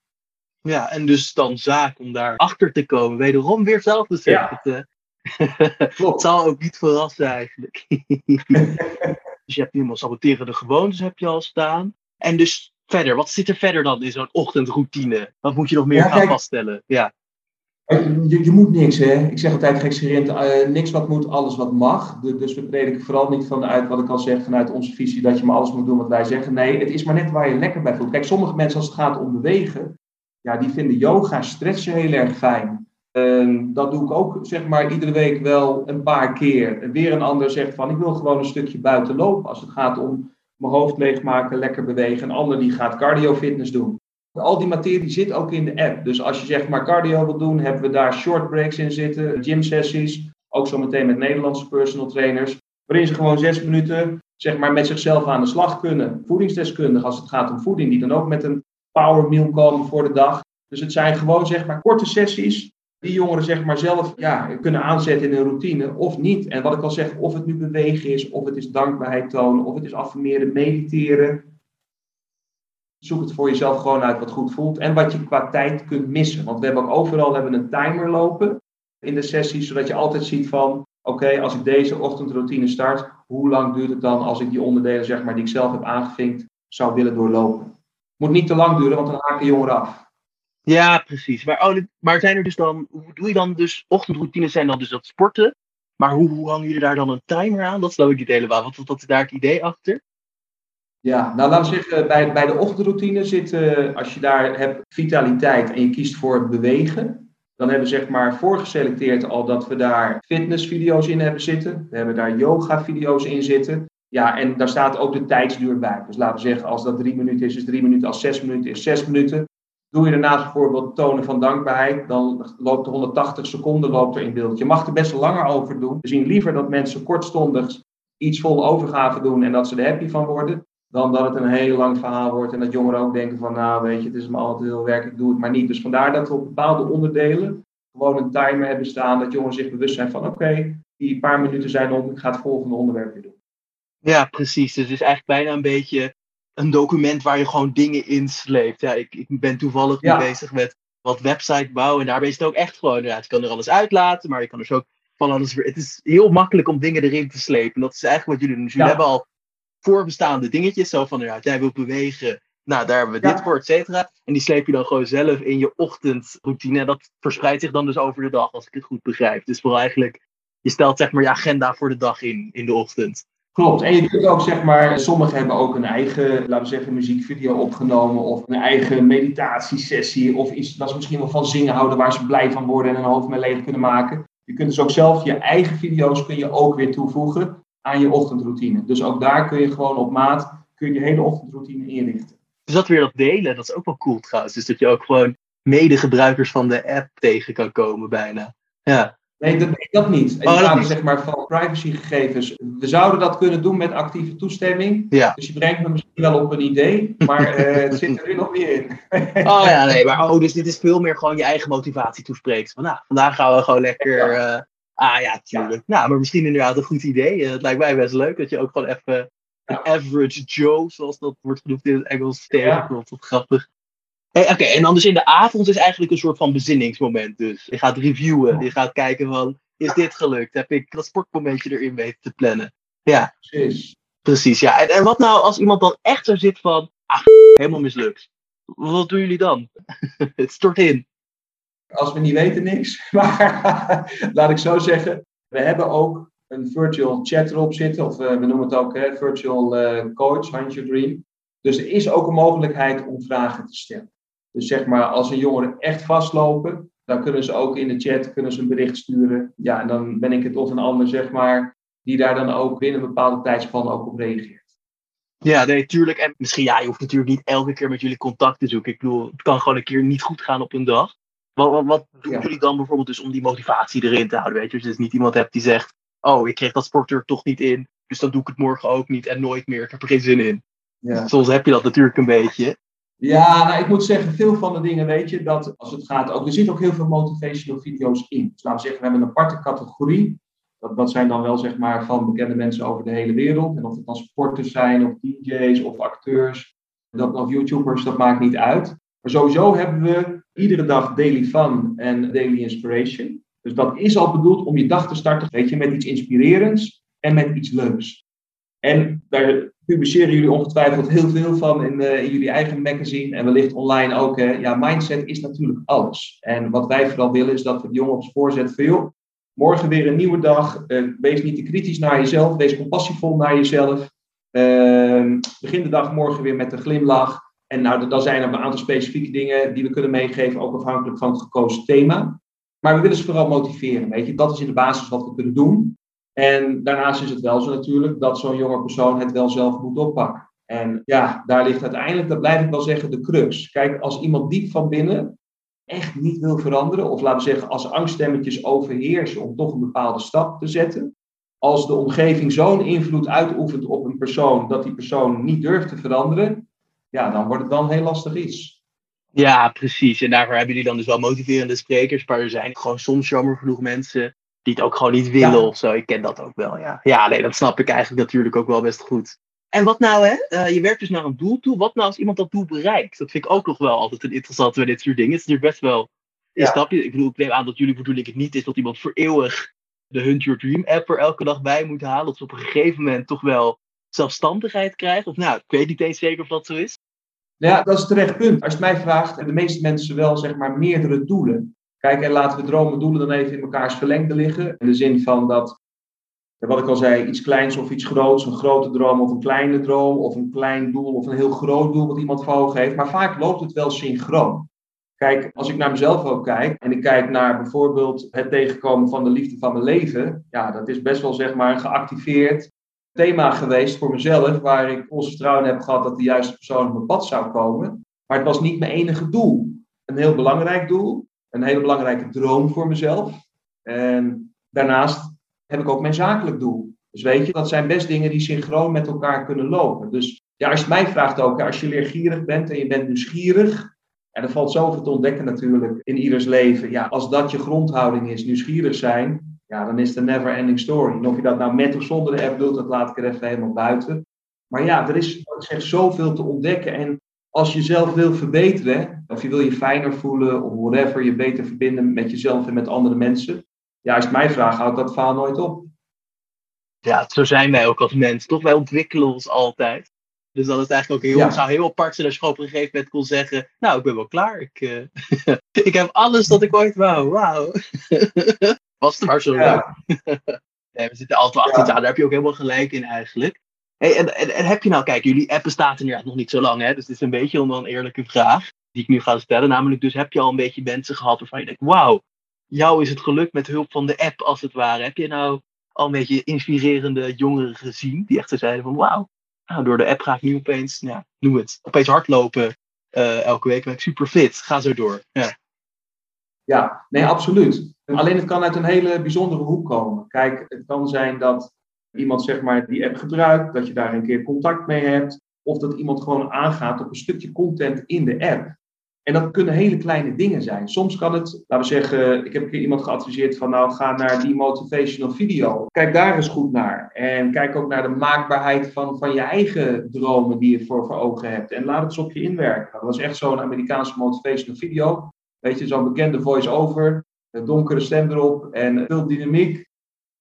Ja, en dus dan zaak om daar achter te komen. Wederom weer zelf te zeggen. Ja. Het, zal ook niet verrassen eigenlijk. dus je hebt nu eenmaal saboterende gewoontes heb je al staan. En dus verder, wat zit er verder dan in zo'n ochtendroutine? Wat moet je nog meer Ja, gaan kijk. vaststellen? Ja, Je, je moet niks, hè. Ik zeg altijd gekscherend, eh niks wat moet, alles wat mag. Du- Dus we prediken vooral niet vanuit, wat ik al zeg, vanuit onze visie dat je maar alles moet doen wat wij zeggen. Nee, het is maar net waar je lekker bij voelt. Kijk, sommige mensen als het gaat om bewegen, ja, die vinden yoga, stretchen heel erg fijn. Ehm, dat doe ik ook, zeg maar, iedere week wel een paar keer. Weer een ander zegt van, ik wil gewoon een stukje buiten lopen. Als het gaat om mijn hoofd leegmaken, lekker bewegen. Een ander die gaat cardio fitness doen. Al die materie zit ook in de app. Dus als je zeg maar cardio wil doen, hebben we daar short breaks in zitten, gym sessies. Ook zometeen met Nederlandse personal trainers. Waarin ze gewoon zes minuten zeg maar, met zichzelf aan de slag kunnen. Voedingsdeskundig als het gaat om voeding, die dan ook met een power meal komen voor de dag. Dus het zijn gewoon zeg maar korte sessies die jongeren zeg maar zelf ja, kunnen aanzetten in hun routine of niet. En wat ik al zeg, of het nu bewegen is, of het is dankbaarheid tonen, of het is affirmeren, mediteren. Zoek het voor jezelf gewoon uit wat goed voelt en wat je qua tijd kunt missen. Want we hebben ook overal hebben een timer lopen in de sessies, zodat je altijd ziet van, oké, als ik deze ochtendroutine start, hoe lang duurt het dan als ik die onderdelen zeg maar, die ik zelf heb aangevinkt, zou willen doorlopen. Moet niet te lang duren, want dan haken jongeren af. ja precies. Maar, oh, maar zijn er dus dan, hoe doe je dan dus, ochtendroutines zijn dan dus dat sporten. Maar hoe, hangen jullie daar dan een timer aan? Dat snap ik niet helemaal. Wat, wat is daar het idee achter? Ja, nou laten we zeggen, bij, bij de ochtendroutine zit, eh, als je daar hebt vitaliteit en je kiest voor bewegen, dan hebben we zeg maar voorgeselecteerd al dat we daar fitnessvideo's in hebben zitten. We hebben daar yoga-video's in zitten. Ja, en daar staat ook de tijdsduur bij. Dus laten we zeggen, als dat drie minuten is, is drie minuten. Als zes minuten is zes minuten. Doe je daarnaast bijvoorbeeld tonen van dankbaarheid, dan loopt er 180 seconden loopt er in beeld. Je mag er best langer over doen. We zien liever dat mensen kortstondig iets vol overgave doen en dat ze er happy van worden, dan dat het een heel lang verhaal wordt en dat jongeren ook denken van, nou weet je, het is me altijd heel werk, ik doe het maar niet. Dus vandaar dat we op bepaalde onderdelen gewoon een timer hebben staan, dat jongeren zich bewust zijn van, oké, die paar minuten zijn om, ik ga het volgende onderwerp weer doen. Ja, precies. Dus het is eigenlijk bijna een beetje een document waar je gewoon dingen in sleept. Ja, ik, ik ben toevallig nu bezig met wat website bouwen. En daarbij is het ook echt gewoon, ja, je kan er alles uitlaten, maar je kan dus ook van alles weer. Het is heel makkelijk om dingen erin te slepen. Dat is eigenlijk wat jullie doen. Dus jullie hebben al voorbestaande dingetjes, zo van, ja, jij wilt bewegen. Nou, daar hebben we dit voor, et cetera. En die sleep je dan gewoon zelf in je ochtendroutine. En dat verspreidt zich dan dus over de dag, als ik het goed begrijp. Dus vooral eigenlijk, je stelt zeg maar je agenda voor de dag in, in de ochtend. Klopt. En je kunt ook, zeg maar, sommigen hebben ook een eigen, laten we zeggen, muziekvideo opgenomen. Of een eigen meditatiesessie. Of iets dat ze misschien wel van zingen houden waar ze blij van worden en hun hoofd mee leeg kunnen maken. Je kunt dus ook zelf je eigen video's kun je ook weer toevoegen aan je ochtendroutine. Dus ook daar kun je gewoon op maat kun je, je hele ochtendroutine inrichten. Dus dat weer dat delen, dat is ook wel cool trouwens. Dus dat je ook gewoon medegebruikers van de app tegen kan komen bijna. Ja. Nee, dat, dat niet. In oh, kader zeg maar, van privacygegevens. We zouden dat kunnen doen met actieve toestemming. Ja. Dus je brengt me misschien wel op een idee, maar uh, het zit er nu nog meer in. oh ja, nee, maar oh, dus dit is veel meer gewoon je eigen motivatie toespreekt. Van nou, vandaag gaan we gewoon lekker. Uh, ah ja, tuurlijk. Nou, maar misschien inderdaad een goed idee. Uh, het lijkt mij best leuk dat je ook gewoon even een average Joe, zoals dat wordt genoemd in het Engels, tegenkomt. Wat grappig. Oké, en dan dus in de avond is eigenlijk een soort van bezinningsmoment dus. Je gaat reviewen, je gaat kijken van, is dit gelukt? Heb ik dat sportmomentje erin weten te plannen? Ja. Precies. Precies, ja. En, en wat nou als iemand dan echt zo zit van, ah, helemaal mislukt. Wat doen jullie dan? het stort in. Als we niet weten, niks. Maar laat ik zo zeggen, we hebben ook een virtual chat erop zitten. Of uh, we noemen het ook hè, virtual uh, coach, Hunt Your Dream. Dus er is ook een mogelijkheid om vragen te stellen. Dus zeg maar, als een jongeren echt vastlopen, dan kunnen ze ook in de chat kunnen ze een bericht sturen. Ja, en dan ben ik het of een ander, zeg maar, die daar dan ook binnen een bepaalde tijdspan ook op reageert. Ja, nee, tuurlijk. En misschien, ja, je hoeft natuurlijk niet elke keer met jullie contact te zoeken. Ik bedoel, het kan gewoon een keer niet goed gaan op een dag. Wat, wat, wat doen jullie dan bijvoorbeeld dus om die motivatie erin te houden? Weet je, als je dus niet iemand hebt die zegt, oh, ik kreeg dat sporter toch niet in, dus dan doe ik het morgen ook niet en nooit meer. Ik heb er geen zin in. Ja. Soms heb je dat natuurlijk een beetje. Ja, nou, ik moet zeggen, veel van de dingen weet je dat als het gaat ook, er zitten ook heel veel motivational video's in. Dus laten we zeggen, we hebben een aparte categorie. Dat, dat zijn dan wel zeg maar van bekende mensen over de hele wereld. En of het dan sporters zijn, of DJ's, of acteurs, dat, of YouTubers, dat maakt niet uit. Maar sowieso hebben we iedere dag daily fun en daily inspiration. Dus dat is al bedoeld om je dag te starten, weet je, met iets inspirerends en met iets leuks. En daar publiceren jullie ongetwijfeld heel veel van in, uh, in, jullie eigen magazine en wellicht online ook. Hè. Ja, mindset is natuurlijk alles. En wat wij vooral willen is dat we de jongen op spoor van joh, morgen weer een nieuwe dag. Uh, wees niet te kritisch naar jezelf, wees compassievol naar jezelf. Uh, begin de dag morgen weer met een glimlach. En nou, dan zijn er een aantal specifieke dingen die we kunnen meegeven, ook afhankelijk van het gekozen thema. Maar we willen ze vooral motiveren. Weet je? Dat is in de basis wat we kunnen doen. En daarnaast is het wel zo natuurlijk dat zo'n jonge persoon het wel zelf moet oppakken. En ja, daar ligt uiteindelijk, dat blijf ik wel zeggen, de crux. Kijk, als iemand diep van binnen echt niet wil veranderen, of laten we zeggen, als angststemmetjes overheersen om toch een bepaalde stap te zetten, als de omgeving zo'n invloed uitoefent op een persoon dat die persoon niet durft te veranderen, ja, dan wordt het een heel lastig iets. Ja, precies. En daarvoor hebben jullie dan dus wel motiverende sprekers, maar er zijn gewoon soms jammer genoeg mensen die het ook gewoon niet willen of zo. Ik ken dat ook wel, ja. Ja, nee, dat snap ik eigenlijk natuurlijk ook wel best goed. En wat nou, hè? Uh, je werkt dus naar een doel toe. Wat nou als iemand dat doel bereikt? Dat vind ik ook nog wel altijd een interessante bij dit soort dingen. Het is natuurlijk best wel een stapje. Ik bedoel, ik neem aan dat jullie bedoeling het niet is dat iemand voor eeuwig de Hunt Your Dream app er elke dag bij moet halen. Dat ze op een gegeven moment toch wel zelfstandigheid krijgen. Of nou, ik weet niet eens zeker of dat zo is. Ja, dat is terecht punt. Als je het mij vraagt, hebben de meeste mensen wel zeg maar meerdere doelen. Kijk, en laten we dromen doelen dan even in elkaars verlengde liggen. In de zin van dat, wat ik al zei, iets kleins of iets groots, een grote droom of een kleine droom, of een klein doel of een heel groot doel wat iemand voor ogen heeft. Maar vaak loopt het wel synchroon. Kijk, als ik naar mezelf ook kijk en ik kijk naar bijvoorbeeld het tegenkomen van de liefde van mijn leven, ja, dat is best wel zeg maar geactiveerd thema geweest voor mezelf, waar ik ons vertrouwen heb gehad dat de juiste persoon op mijn pad zou komen. Maar het was niet mijn enige doel. een heel belangrijk doel, een hele belangrijke droom voor mezelf. En daarnaast heb ik ook mijn zakelijk doel. Dus weet je, dat zijn best dingen die synchroon met elkaar kunnen lopen. Dus ja, als je mij vraagt ook, als je leergierig bent en je bent nieuwsgierig, en er valt zoveel te ontdekken natuurlijk in ieders leven. Ja, als dat je grondhouding is, nieuwsgierig zijn, ja, dan is het een never ending story. En of je dat nou met of zonder de app doet, dat laat ik er even helemaal buiten. Maar ja, er is, ik zeg, zoveel te ontdekken. En als je zelf wil verbeteren, of je wil je fijner voelen, of whatever, je beter verbinden met jezelf en met andere mensen. Ja, als het mij vraagt, houdt dat verhaal nooit op. Ja, zo zijn wij ook als mens, toch? Wij ontwikkelen ons altijd. Dus dat is eigenlijk ook heel, ja. zou heel apart zijn als je op een gegeven moment kon zeggen, nou, ik ben wel klaar. Ik, uh, ik heb alles dat ik ooit wou. Wauw. Was het maar zo ja. nee, we zitten altijd achter ja. daar heb je ook helemaal gelijk in eigenlijk. Hey, en, en, en, heb je nou, kijk, jullie app bestaat inderdaad nog niet zo lang, hè? Dus het is een beetje een eerlijke vraag die ik nu ga stellen. Namelijk, dus heb je al een beetje mensen gehad waarvan je denkt, wauw, jou is het gelukt met hulp van de app als het ware. Heb je nou al een beetje inspirerende jongeren gezien die echt zeiden van, wauw, nou, door de app ga ik nu opeens, ja, noem het, opeens hardlopen uh, elke week ben ik super fit. Ga zo door. Ja. Ja, nee, absoluut. Alleen het kan uit een hele bijzondere hoek komen. Kijk, het kan zijn dat iemand zeg maar die app gebruikt, dat je daar een keer contact mee hebt, of dat iemand gewoon aangaat op een stukje content in de app. En dat kunnen hele kleine dingen zijn. Soms kan het, laten we zeggen, ik heb een keer iemand geadviseerd van nou ga naar die motivational video. Kijk daar eens goed naar. En kijk ook naar de maakbaarheid van, van je eigen dromen die je voor, voor ogen hebt. En laat het eens op je inwerken. Dat was echt zo'n Amerikaanse motivational video. Weet je, zo'n bekende voice-over, een donkere stem erop en veel dynamiek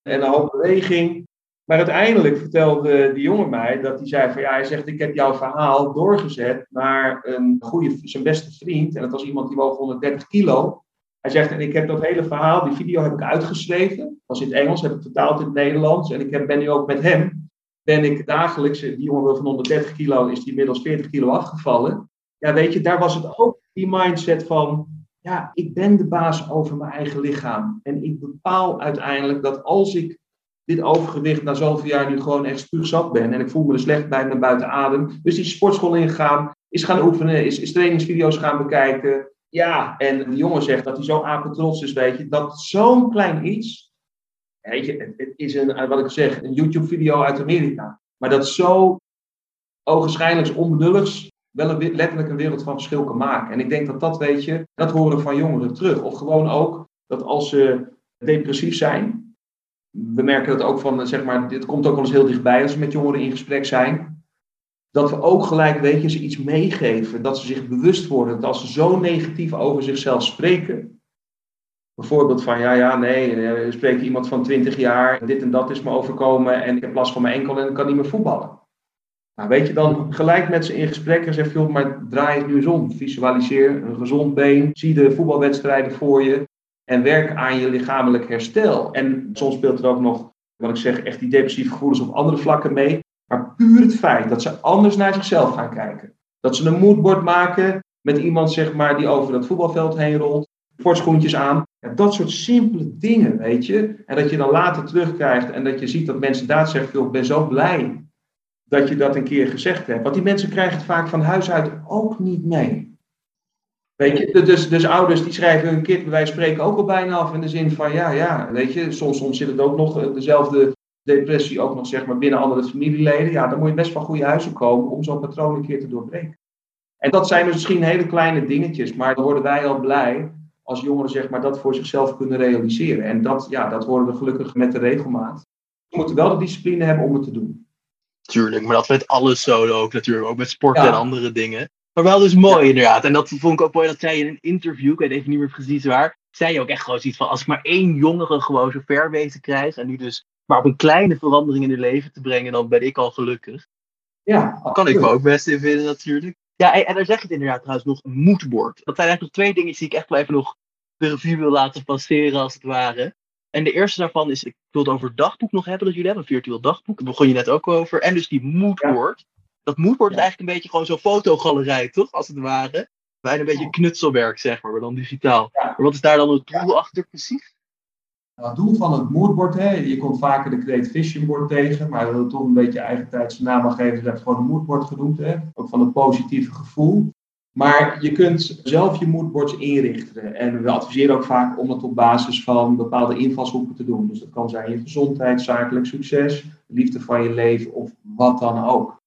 en een hoop beweging. Maar uiteindelijk vertelde die jongen mij dat hij zei van ja, hij zegt ik heb jouw verhaal doorgezet naar een goede, zijn beste vriend. En dat was iemand die woog 130 kilo. Hij zegt en ik heb dat hele verhaal, die video heb ik uitgeschreven. was in het Engels, heb ik vertaald in het Nederlands. En ik ben nu ook met hem, ben ik dagelijks, die jongen van 130 kilo is die inmiddels 40 kilo afgevallen. Ja weet je, daar was het ook die mindset van ja, ik ben de baas over mijn eigen lichaam. En ik bepaal uiteindelijk dat als ik dit overgewicht na zoveel jaar nu gewoon echt spuugzat ben. En ik voel me er slecht bij, ben buiten adem. Dus die sportschool ingegaan, is gaan oefenen, is, is trainingsvideo's gaan bekijken. Ja, en de jongen zegt dat hij zo apetrots is, weet je. Dat zo'n klein iets, weet je, het, is een, wat ik zeg, een YouTube-video uit Amerika. Maar dat zo ogenschijnlijk onbenulligs wel een, letterlijk een wereld van verschil kan maken. En ik denk dat dat, weet je, dat horen van jongeren terug. Of gewoon ook dat als ze depressief zijn, we merken dat ook van, zeg maar, dit komt ook wel eens heel dichtbij als we met jongeren in gesprek zijn. Dat we ook gelijk, weet je, ze iets meegeven. Dat ze zich bewust worden dat als ze zo negatief over zichzelf spreken. Bijvoorbeeld van, ja, ja, nee, er spreekt iemand van 20 jaar, dit en dat is me overkomen en ik heb last van mijn enkel en kan niet meer voetballen. Nou, weet je, dan gelijk met ze in gesprek en zeg je, maar draai het nu eens om. Visualiseer een gezond been, zie de voetbalwedstrijden voor je en werk aan je lichamelijk herstel. En soms speelt er ook nog, wat ik zeg, echt die depressieve gevoelens op andere vlakken mee. Maar puur het feit dat ze anders naar zichzelf gaan kijken. Dat ze een moodboard maken met iemand zeg maar, die over dat voetbalveld heen rolt. Sportschoentjes aan. Ja, dat soort simpele dingen, weet je. En dat je dan later terugkrijgt en dat je ziet dat mensen daar zeggen, ik ben zo blij dat je dat een keer gezegd hebt. Want die mensen krijgen het vaak van huis uit ook niet mee. Weet je, dus, dus ouders die schrijven hun kind van spreken ook al bijna af in de zin van ja, ja, weet je, soms, soms zit het ook nog eh, dezelfde depressie ook nog zeg maar binnen andere familieleden. Ja, dan moet je best van goede huizen komen om zo'n patroon een keer te doorbreken. En dat zijn dus misschien hele kleine dingetjes, maar dan worden wij al blij als jongeren zeg maar dat voor zichzelf kunnen realiseren. En dat, ja, dat worden we gelukkig met de regelmaat. We moeten wel de discipline hebben om het te doen. Tuurlijk, maar dat met alles zo ook natuurlijk, ook met sporten en andere dingen. Maar wel dus mooi inderdaad. En dat vond ik ook mooi, dat zei je in een interview, ik weet even niet meer precies waar, zei je ook echt gewoon zoiets van, als ik maar één jongere gewoon zo ver weten krijg, en nu dus maar op een kleine verandering in hun leven te brengen, dan ben ik al gelukkig. Ja, dat kan ik me ook best in vinden natuurlijk. Ja, en, en daar zeg je het inderdaad trouwens nog, een moedbord. Dat zijn eigenlijk nog twee dingen die ik echt wel even nog de revue wil laten passeren, als het ware. En de eerste daarvan is, ik wil het over het dagboek nog hebben dat jullie hebben, een virtueel dagboek. Daar begon je net ook over. En dus die moodboard dat moodboard is eigenlijk een beetje gewoon zo'n fotogalerij, toch? Als het ware. Bijna een beetje knutselwerk, zeg maar, maar dan digitaal. Maar wat is daar dan het doel achter precies? Nou, het doel van het moodboard, hè, je komt vaker de Create Vision board tegen, maar we willen toch een beetje eigen tijdse naam geven, dus gewoon een moodboard genoemd, hè, ook van het positieve gevoel. Maar je kunt zelf je moodboards inrichten. En we adviseren ook vaak om het op basis van bepaalde invalshoeken te doen. Dus dat kan zijn je gezondheid, zakelijk succes, liefde van je leven of wat dan ook.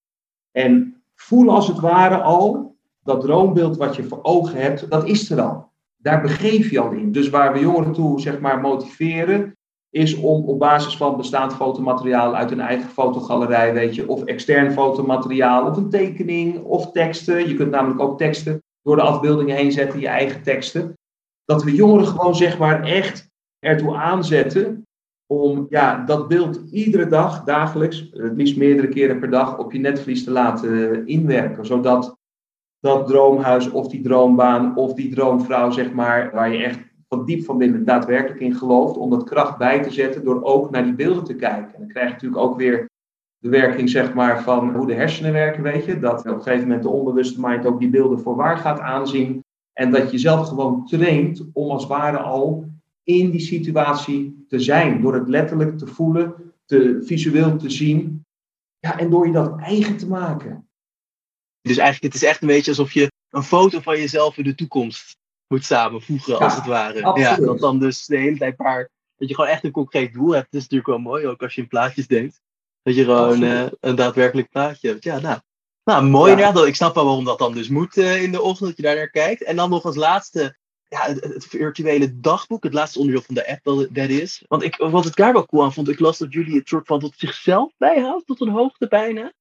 En voel als het ware al dat droombeeld wat je voor ogen hebt, dat is er al. Daar begeef je al in. Dus waar we jongeren toe zeg maar, motiveren, is om op basis van bestaand fotomateriaal uit een eigen fotogalerij, weet je, of extern fotomateriaal, of een tekening, of teksten. Je kunt namelijk ook teksten door de afbeeldingen heen zetten, je eigen teksten. Dat we jongeren gewoon zeg maar echt ertoe aanzetten om ja, dat beeld iedere dag, dagelijks, het liefst meerdere keren per dag, op je netvlies te laten inwerken. Zodat dat droomhuis of die droombaan of die droomvrouw, zeg maar, waar je echt van diep van binnen daadwerkelijk in gelooft, om dat kracht bij te zetten door ook naar die beelden te kijken. En dan krijg je natuurlijk ook weer de werking zeg maar, van hoe de hersenen werken, weet je. Dat op een gegeven moment de onbewuste mind ook die beelden voor waar gaat aanzien. En dat je zelf gewoon traint om als ware al in die situatie te zijn. Door het letterlijk te voelen, te visueel te zien. Ja, en door je dat eigen te maken. Dus eigenlijk, het is echt een beetje alsof je een foto van jezelf in de toekomst moet samenvoegen, als het ware. Absoluut. Ja, dat dan dus de hele tijd paar, dat je gewoon echt een concreet doel hebt. Dat is natuurlijk wel mooi, ook als je in plaatjes denkt. Dat je gewoon uh, een daadwerkelijk plaatje hebt. Ja, nou, nou mooi ja. inderdaad. Ik snap wel waarom dat dan dus moet uh, in de ochtend, dat je daar naar kijkt. En dan nog als laatste, ja, het, het, virtuele dagboek, het laatste onderdeel van de app dat is. Want ik, wat ik daar wel cool aan vond, ik las dat jullie het soort van tot zichzelf bijhoudt, tot een hoogte bijna.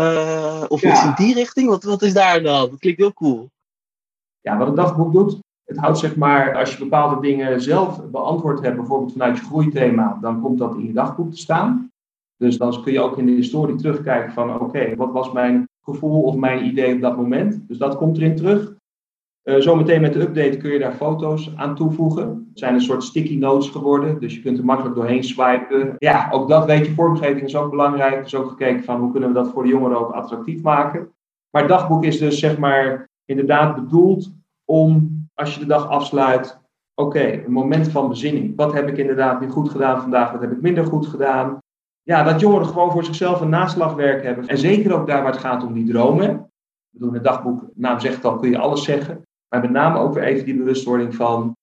Uh, of ja. iets in die richting? Wat, wat is daar dan? Dat klinkt heel cool. Ja, wat het dagboek doet, het houdt zeg maar, als je bepaalde dingen zelf beantwoord hebt, bijvoorbeeld vanuit je groeithema, dan komt dat in je dagboek te staan. Dus dan kun je ook in de historie terugkijken van, oké, wat was mijn gevoel of mijn idee op dat moment? Dus dat komt erin terug. Uh, zometeen met de update kun je daar foto's aan toevoegen. Het zijn een soort sticky notes geworden, dus je kunt er makkelijk doorheen swipen. Ja, ook dat weet je, vormgeving is ook belangrijk. Er is ook gekeken van hoe kunnen we dat voor de jongeren ook attractief maken. Maar het dagboek is dus zeg maar inderdaad bedoeld om, als je de dag afsluit, oké, een moment van bezinning. Wat heb ik inderdaad niet goed gedaan vandaag, wat heb ik minder goed gedaan? Ja, dat jongeren gewoon voor zichzelf een naslagwerk hebben. En zeker ook daar waar het gaat om die dromen. Ik bedoel, het dagboek, naam zegt al, kun je alles zeggen. Maar met name ook weer even die bewustwording van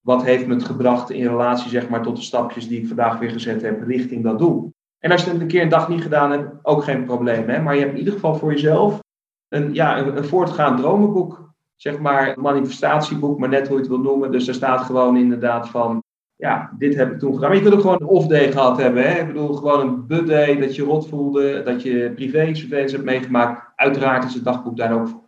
wat heeft me het gebracht in relatie zeg maar, tot de stapjes die ik vandaag weer gezet heb richting dat doel. En als je het een keer een dag niet gedaan hebt, ook geen probleem. Hè? Maar je hebt in ieder geval voor jezelf een, ja, een, een voortgaand dromenboek. Zeg maar manifestatieboek, maar net hoe je het wil noemen. Dus daar staat gewoon inderdaad van, ja, dit heb ik toen gedaan. Maar je kunt ook gewoon een off-day gehad hebben. Hè? Ik bedoel, gewoon een bud-day, dat je rot voelde, dat je privé surveillance hebt meegemaakt. Uiteraard is het dagboek daar ook voor.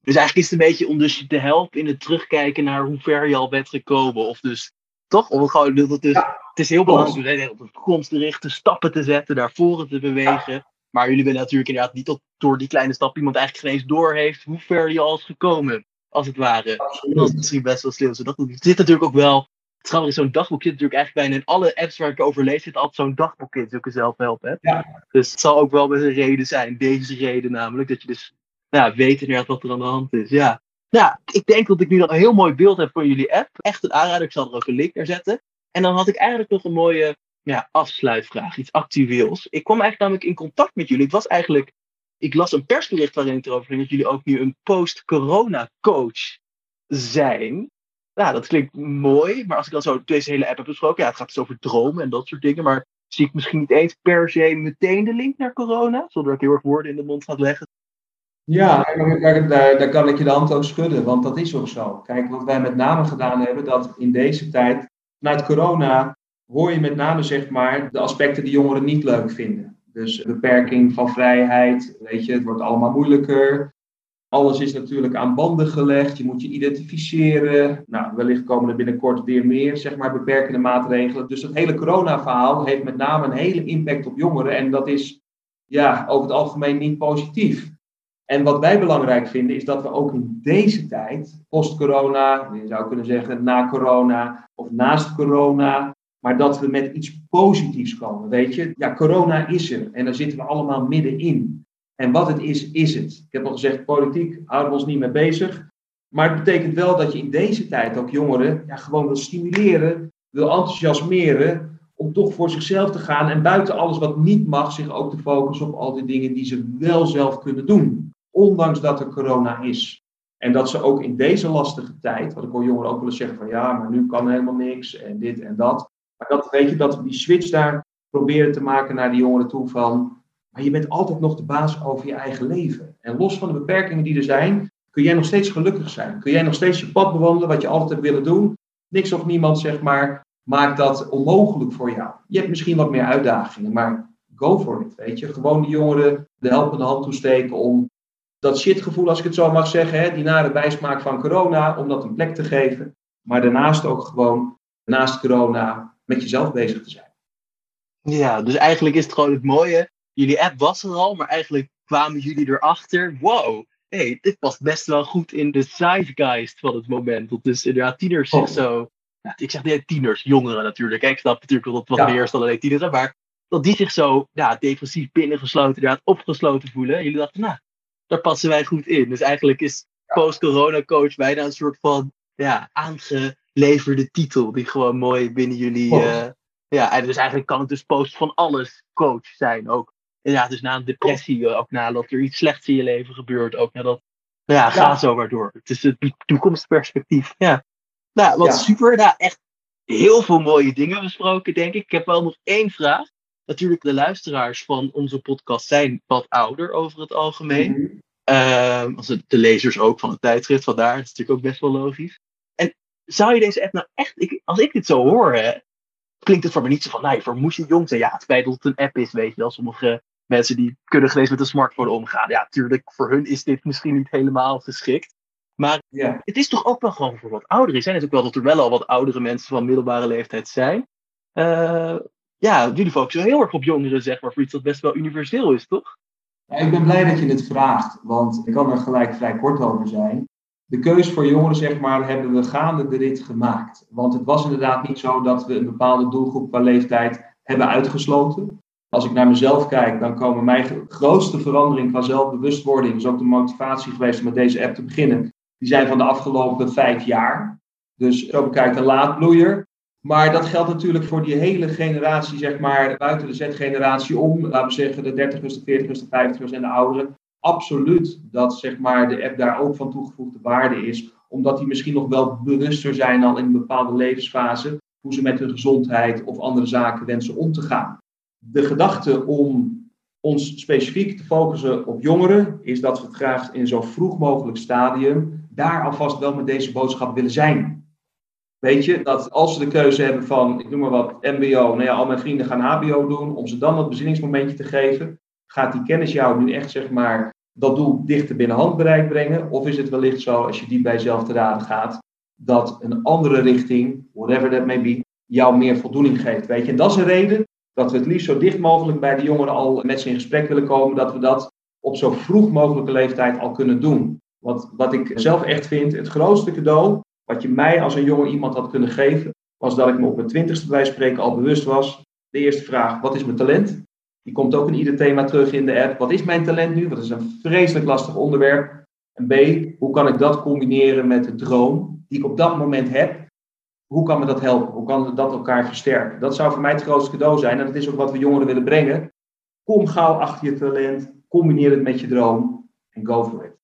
Dus eigenlijk is het een beetje om dus je te helpen in het terugkijken naar hoe ver je al bent gekomen. Of dus, toch? Om gewoon, dat dus, ja, het is heel belangrijk om op de toekomst te richten, stappen te zetten, naar voren te bewegen. Ja. Maar jullie willen natuurlijk inderdaad niet dat door die kleine stap iemand eigenlijk geen eens door heeft hoe ver je al is gekomen. Als het ware. Absoluut. Dat is misschien best wel slim. Zodat het zit natuurlijk ook wel. Het grappige is, zo'n dagboek zit natuurlijk eigenlijk bijna in alle apps waar ik over lees, zit altijd zo'n dagboek in, zulke zelfhelp hebt. Ja. Dus het zal ook wel met een reden zijn. Deze reden namelijk, dat je dus ja, weet inderdaad wat er aan de hand is. Ja. Nou, ik denk dat ik nu dan een heel mooi beeld heb van jullie app. Echt een aanrader, ik zal er ook een link naar zetten. En dan had ik eigenlijk nog een mooie ja, afsluitvraag, iets actueels. Ik kwam eigenlijk namelijk in contact met jullie. Ik was eigenlijk, ik las een persbericht waarin het erover ging dat jullie ook nu een post-corona coach zijn. Ja, dat klinkt mooi, maar als ik dan zo deze hele app heb besproken, ja, het gaat dus over dromen en dat soort dingen, maar zie ik misschien niet eens per se meteen de link naar corona, zonder dat ik heel erg woorden in de mond ga leggen. Ja, daar, kan ik je de hand ook schudden, want dat is ook zo. Kijk, wat wij met name gedaan hebben, dat in deze tijd, vanuit corona, hoor je met name zeg maar de aspecten die jongeren niet leuk vinden. Dus beperking van vrijheid, weet je, het wordt allemaal moeilijker. Alles is natuurlijk aan banden gelegd, je moet je identificeren. Nou, wellicht komen er binnenkort weer meer, zeg maar, beperkende maatregelen. Dus dat hele corona-verhaal heeft met name een hele impact op jongeren en dat is, ja, over het algemeen niet positief. En wat wij belangrijk vinden is dat we ook in deze tijd, post-corona, je zou kunnen zeggen na corona of naast corona, maar dat we met iets positiefs komen. Weet je, ja, corona is er en daar zitten we allemaal middenin. En wat het is, is het. Ik heb al gezegd, politiek houden we ons niet mee bezig. Maar het betekent wel dat je in deze tijd ook jongeren ja, gewoon wil stimuleren, wil enthousiasmeren om toch voor zichzelf te gaan en buiten alles wat niet mag, zich ook te focussen op al die dingen die ze wel zelf kunnen doen ondanks dat er corona is. En dat ze ook in deze lastige tijd, wat ik hoor jongeren ook willen zeggen van ja, maar nu kan helemaal niks en dit en dat. Maar dat weet je, dat we die switch daar proberen te maken naar die jongeren toe van, maar je bent altijd nog de baas over je eigen leven. En los van de beperkingen die er zijn, kun jij nog steeds gelukkig zijn. Kun jij nog steeds je pad bewandelen wat je altijd hebt willen doen. Niks of niemand, zeg maar, maakt dat onmogelijk voor jou. Je hebt misschien wat meer uitdagingen, maar go for it, weet je. Gewoon die jongeren de helpende hand toesteken om dat shitgevoel, als ik het zo mag zeggen, hè, die nare bijsmaak van corona, om dat een plek te geven. Maar daarnaast ook gewoon, naast corona, met jezelf bezig te zijn. Ja, dus eigenlijk is het gewoon het mooie. Jullie app was er al, maar eigenlijk kwamen jullie erachter. Wow, hey, dit past best wel goed in de zeitgeist van het moment. Dat dus inderdaad tieners zich oh. zo... Ja, ik zeg niet tieners, jongeren natuurlijk. Ik snap natuurlijk dat het wat meer is dan alleen tieners. Maar dat die zich zo ja, depressief binnengesloten, inderdaad opgesloten voelen. En jullie dachten, nou, daar passen wij goed in. Dus eigenlijk is post-corona coach bijna een soort van ja, aangeleverde titel. Die gewoon mooi binnen jullie... Uh, ja, en dus eigenlijk kan het dus post van alles coach zijn. Ook ja, dus na een depressie, ook nadat er iets slechts in je leven gebeurt, ook nadat, nou ja, ga zo maar door. Het is het toekomstperspectief. Ja, nou, wat super. Nou, echt heel veel mooie dingen besproken, denk ik. Ik heb wel nog één vraag. Natuurlijk, de luisteraars van onze podcast zijn wat ouder over het algemeen. Mm als de lezers ook van het tijdschrift, vandaar. Dat is natuurlijk ook best wel logisch. Zou je deze app nou echt, ik, als ik dit zo hoor, hè, klinkt het voor me niet zo van, nee, voor moest je jong zijn. Ja, het feit dat het een app is, weet je wel. Sommige mensen die kunnen geweest met een smartphone omgaan. Ja, natuurlijk, voor hun is dit misschien niet helemaal geschikt. Maar ja. het is toch ook wel gewoon voor wat ouderen. zijn het ook wel dat er wel al wat oudere mensen van middelbare leeftijd zijn. Uh, ja, jullie focussen heel erg op jongeren, zeg maar, voor iets dat best wel universeel is, toch? Ja, ik ben blij dat je het vraagt, want ik kan er gelijk vrij kort over zijn. De keuze voor jongeren, zeg maar, hebben we gaande de rit gemaakt. Want het was inderdaad niet zo dat we een bepaalde doelgroep qua leeftijd hebben uitgesloten. Als ik naar mezelf kijk, dan komen mijn grootste verandering qua zelfbewustwording, is ook de motivatie geweest om met deze app te beginnen, die zijn van de afgelopen vijf jaar. Dus zo bekijkt een laadbloeier. Maar dat geldt natuurlijk voor die hele generatie, zeg maar, buiten de Z-generatie om, laten we zeggen de 30ers, de 40ers, de 50ers en de ouderen. Absoluut dat zeg maar, de app daar ook van toegevoegde waarde is, omdat die misschien nog wel bewuster zijn al in een bepaalde levensfase, hoe ze met hun gezondheid of andere zaken wensen om te gaan de gedachte om ons specifiek te focussen op jongeren, is dat we graag in zo vroeg mogelijk stadium daar alvast wel met deze boodschap willen zijn. Weet je, dat als ze de keuze hebben van, ik noem maar wat, MBO, nou ja, al mijn vrienden gaan HBO doen, om ze dan dat bezinningsmomentje te geven, gaat die kennis jou nu echt, zeg maar, dat doel dichter binnen handbereik brengen? Of is het wellicht zo, als je die bij jezelf te raden gaat, dat een andere richting, whatever that may be, jou meer voldoening geeft? Weet je, en dat is een reden dat we het liefst zo dicht mogelijk bij de jongeren al met ze in gesprek willen komen, dat we dat op zo vroeg mogelijke leeftijd al kunnen doen. Want wat ik zelf echt vind, het grootste cadeau wat je mij als een jonge iemand had kunnen geven, was dat ik me op mijn twintigste bij spreken al bewust was. De eerste vraag, wat is mijn talent? Die komt ook in ieder thema terug in de app. Wat is mijn talent nu? Dat is een vreselijk lastig onderwerp. En B, hoe kan ik dat combineren met de droom die ik op dat moment heb? hoe kan me dat helpen? Hoe kan dat elkaar versterken? Dat zou voor mij het grootste cadeau zijn. En dat is ook wat we jongeren willen brengen. Kom gauw achter je talent. Combineer het met je droom. En go for it.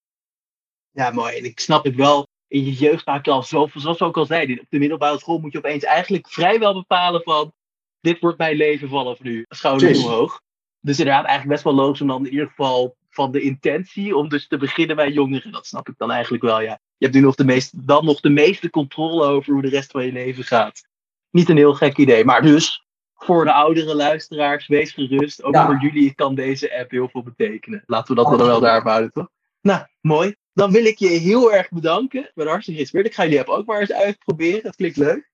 Ja, mooi. En ik snap het wel. In je jeugd maak je al zoveel, zoals we ook al zeiden. Op de middelbare school moet je opeens eigenlijk vrijwel bepalen van... Dit wordt mijn leven vanaf nu. Schouders omhoog. Dus inderdaad eigenlijk best wel logisch om dan in ieder geval van de intentie om dus te beginnen bij jongeren. Dat snap ik dan eigenlijk wel, ja. Je hebt nu nog de meeste, dan nog de meeste controle over hoe de rest van je leven gaat. Niet een heel gek idee, maar dus voor de oudere luisteraars, wees gerust. Ook voor jullie kan deze app heel veel betekenen. Laten we dat dan wel daar houden, toch? Nou, mooi. Dan wil ik je heel erg bedanken. Ik ben hartstikke geïnspireerd. Ik ga jullie app ook maar eens uitproberen. Dat klinkt leuk.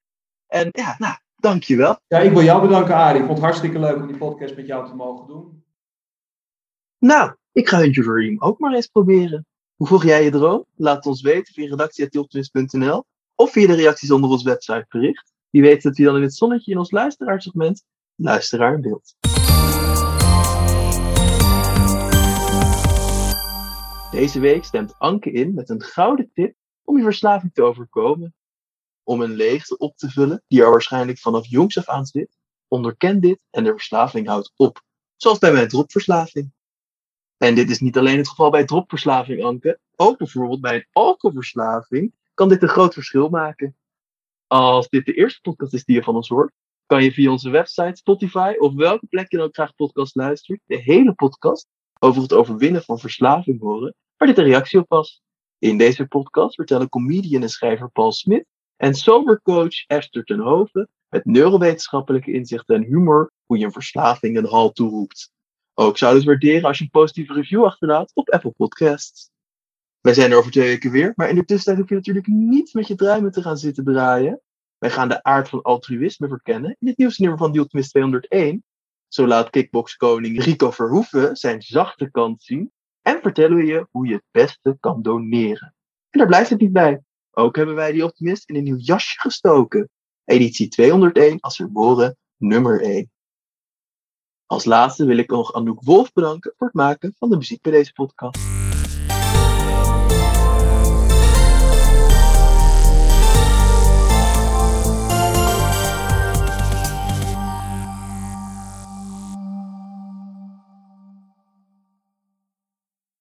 En ja, nou, dankjewel. Ja, ik wil jou bedanken, Arie. Ik vond het hartstikke leuk om die podcast met jou te mogen doen. Nou, ik ga Huntje Dream ook maar eens proberen. Hoe volg jij je droom? Laat het ons weten via redactie.optimist.nl of via de reacties onder ons websitebericht. Wie weet dat we dan in het zonnetje in ons luisteraarsegment Luisteraar in beeld. Deze week stemt Anke in met een gouden tip om je verslaving te overkomen. Om een leegte op te vullen die er waarschijnlijk vanaf jongs af aan zit. Onderken dit en de verslaving houdt op. Zoals bij mijn dropverslaving. En dit is niet alleen het geval bij dropverslaving, Anke. Ook bijvoorbeeld bij een alcoholverslaving kan dit een groot verschil maken. Als dit de eerste podcast is die je van ons hoort, kan je via onze website, Spotify of welke plek je dan ook graag podcast luistert, de hele podcast over het overwinnen van verslaving horen, waar dit een reactie op was. In deze podcast vertellen comedian en schrijver Paul Smit en sobercoach Esther ten Hoven met neurowetenschappelijke inzichten en humor hoe je een verslaving een hal toeroept. Ook we het waarderen als je een positieve review achterlaat op Apple Podcasts. Wij zijn er over twee weken weer, maar in de tussentijd hoef je natuurlijk niet met je druimen te gaan zitten draaien. Wij gaan de aard van altruïsme verkennen in het nieuwste nummer van Deal 201. Zo laat kickboxkoning Rico Verhoeven zijn zachte kant zien en vertellen we je hoe je het beste kan doneren. En daar blijft het niet bij. Ook hebben wij die optimist in een nieuw jasje gestoken. Editie 201 als verboren nummer 1. Als laatste wil ik nog Anouk Wolf bedanken voor het maken van de muziek bij deze podcast.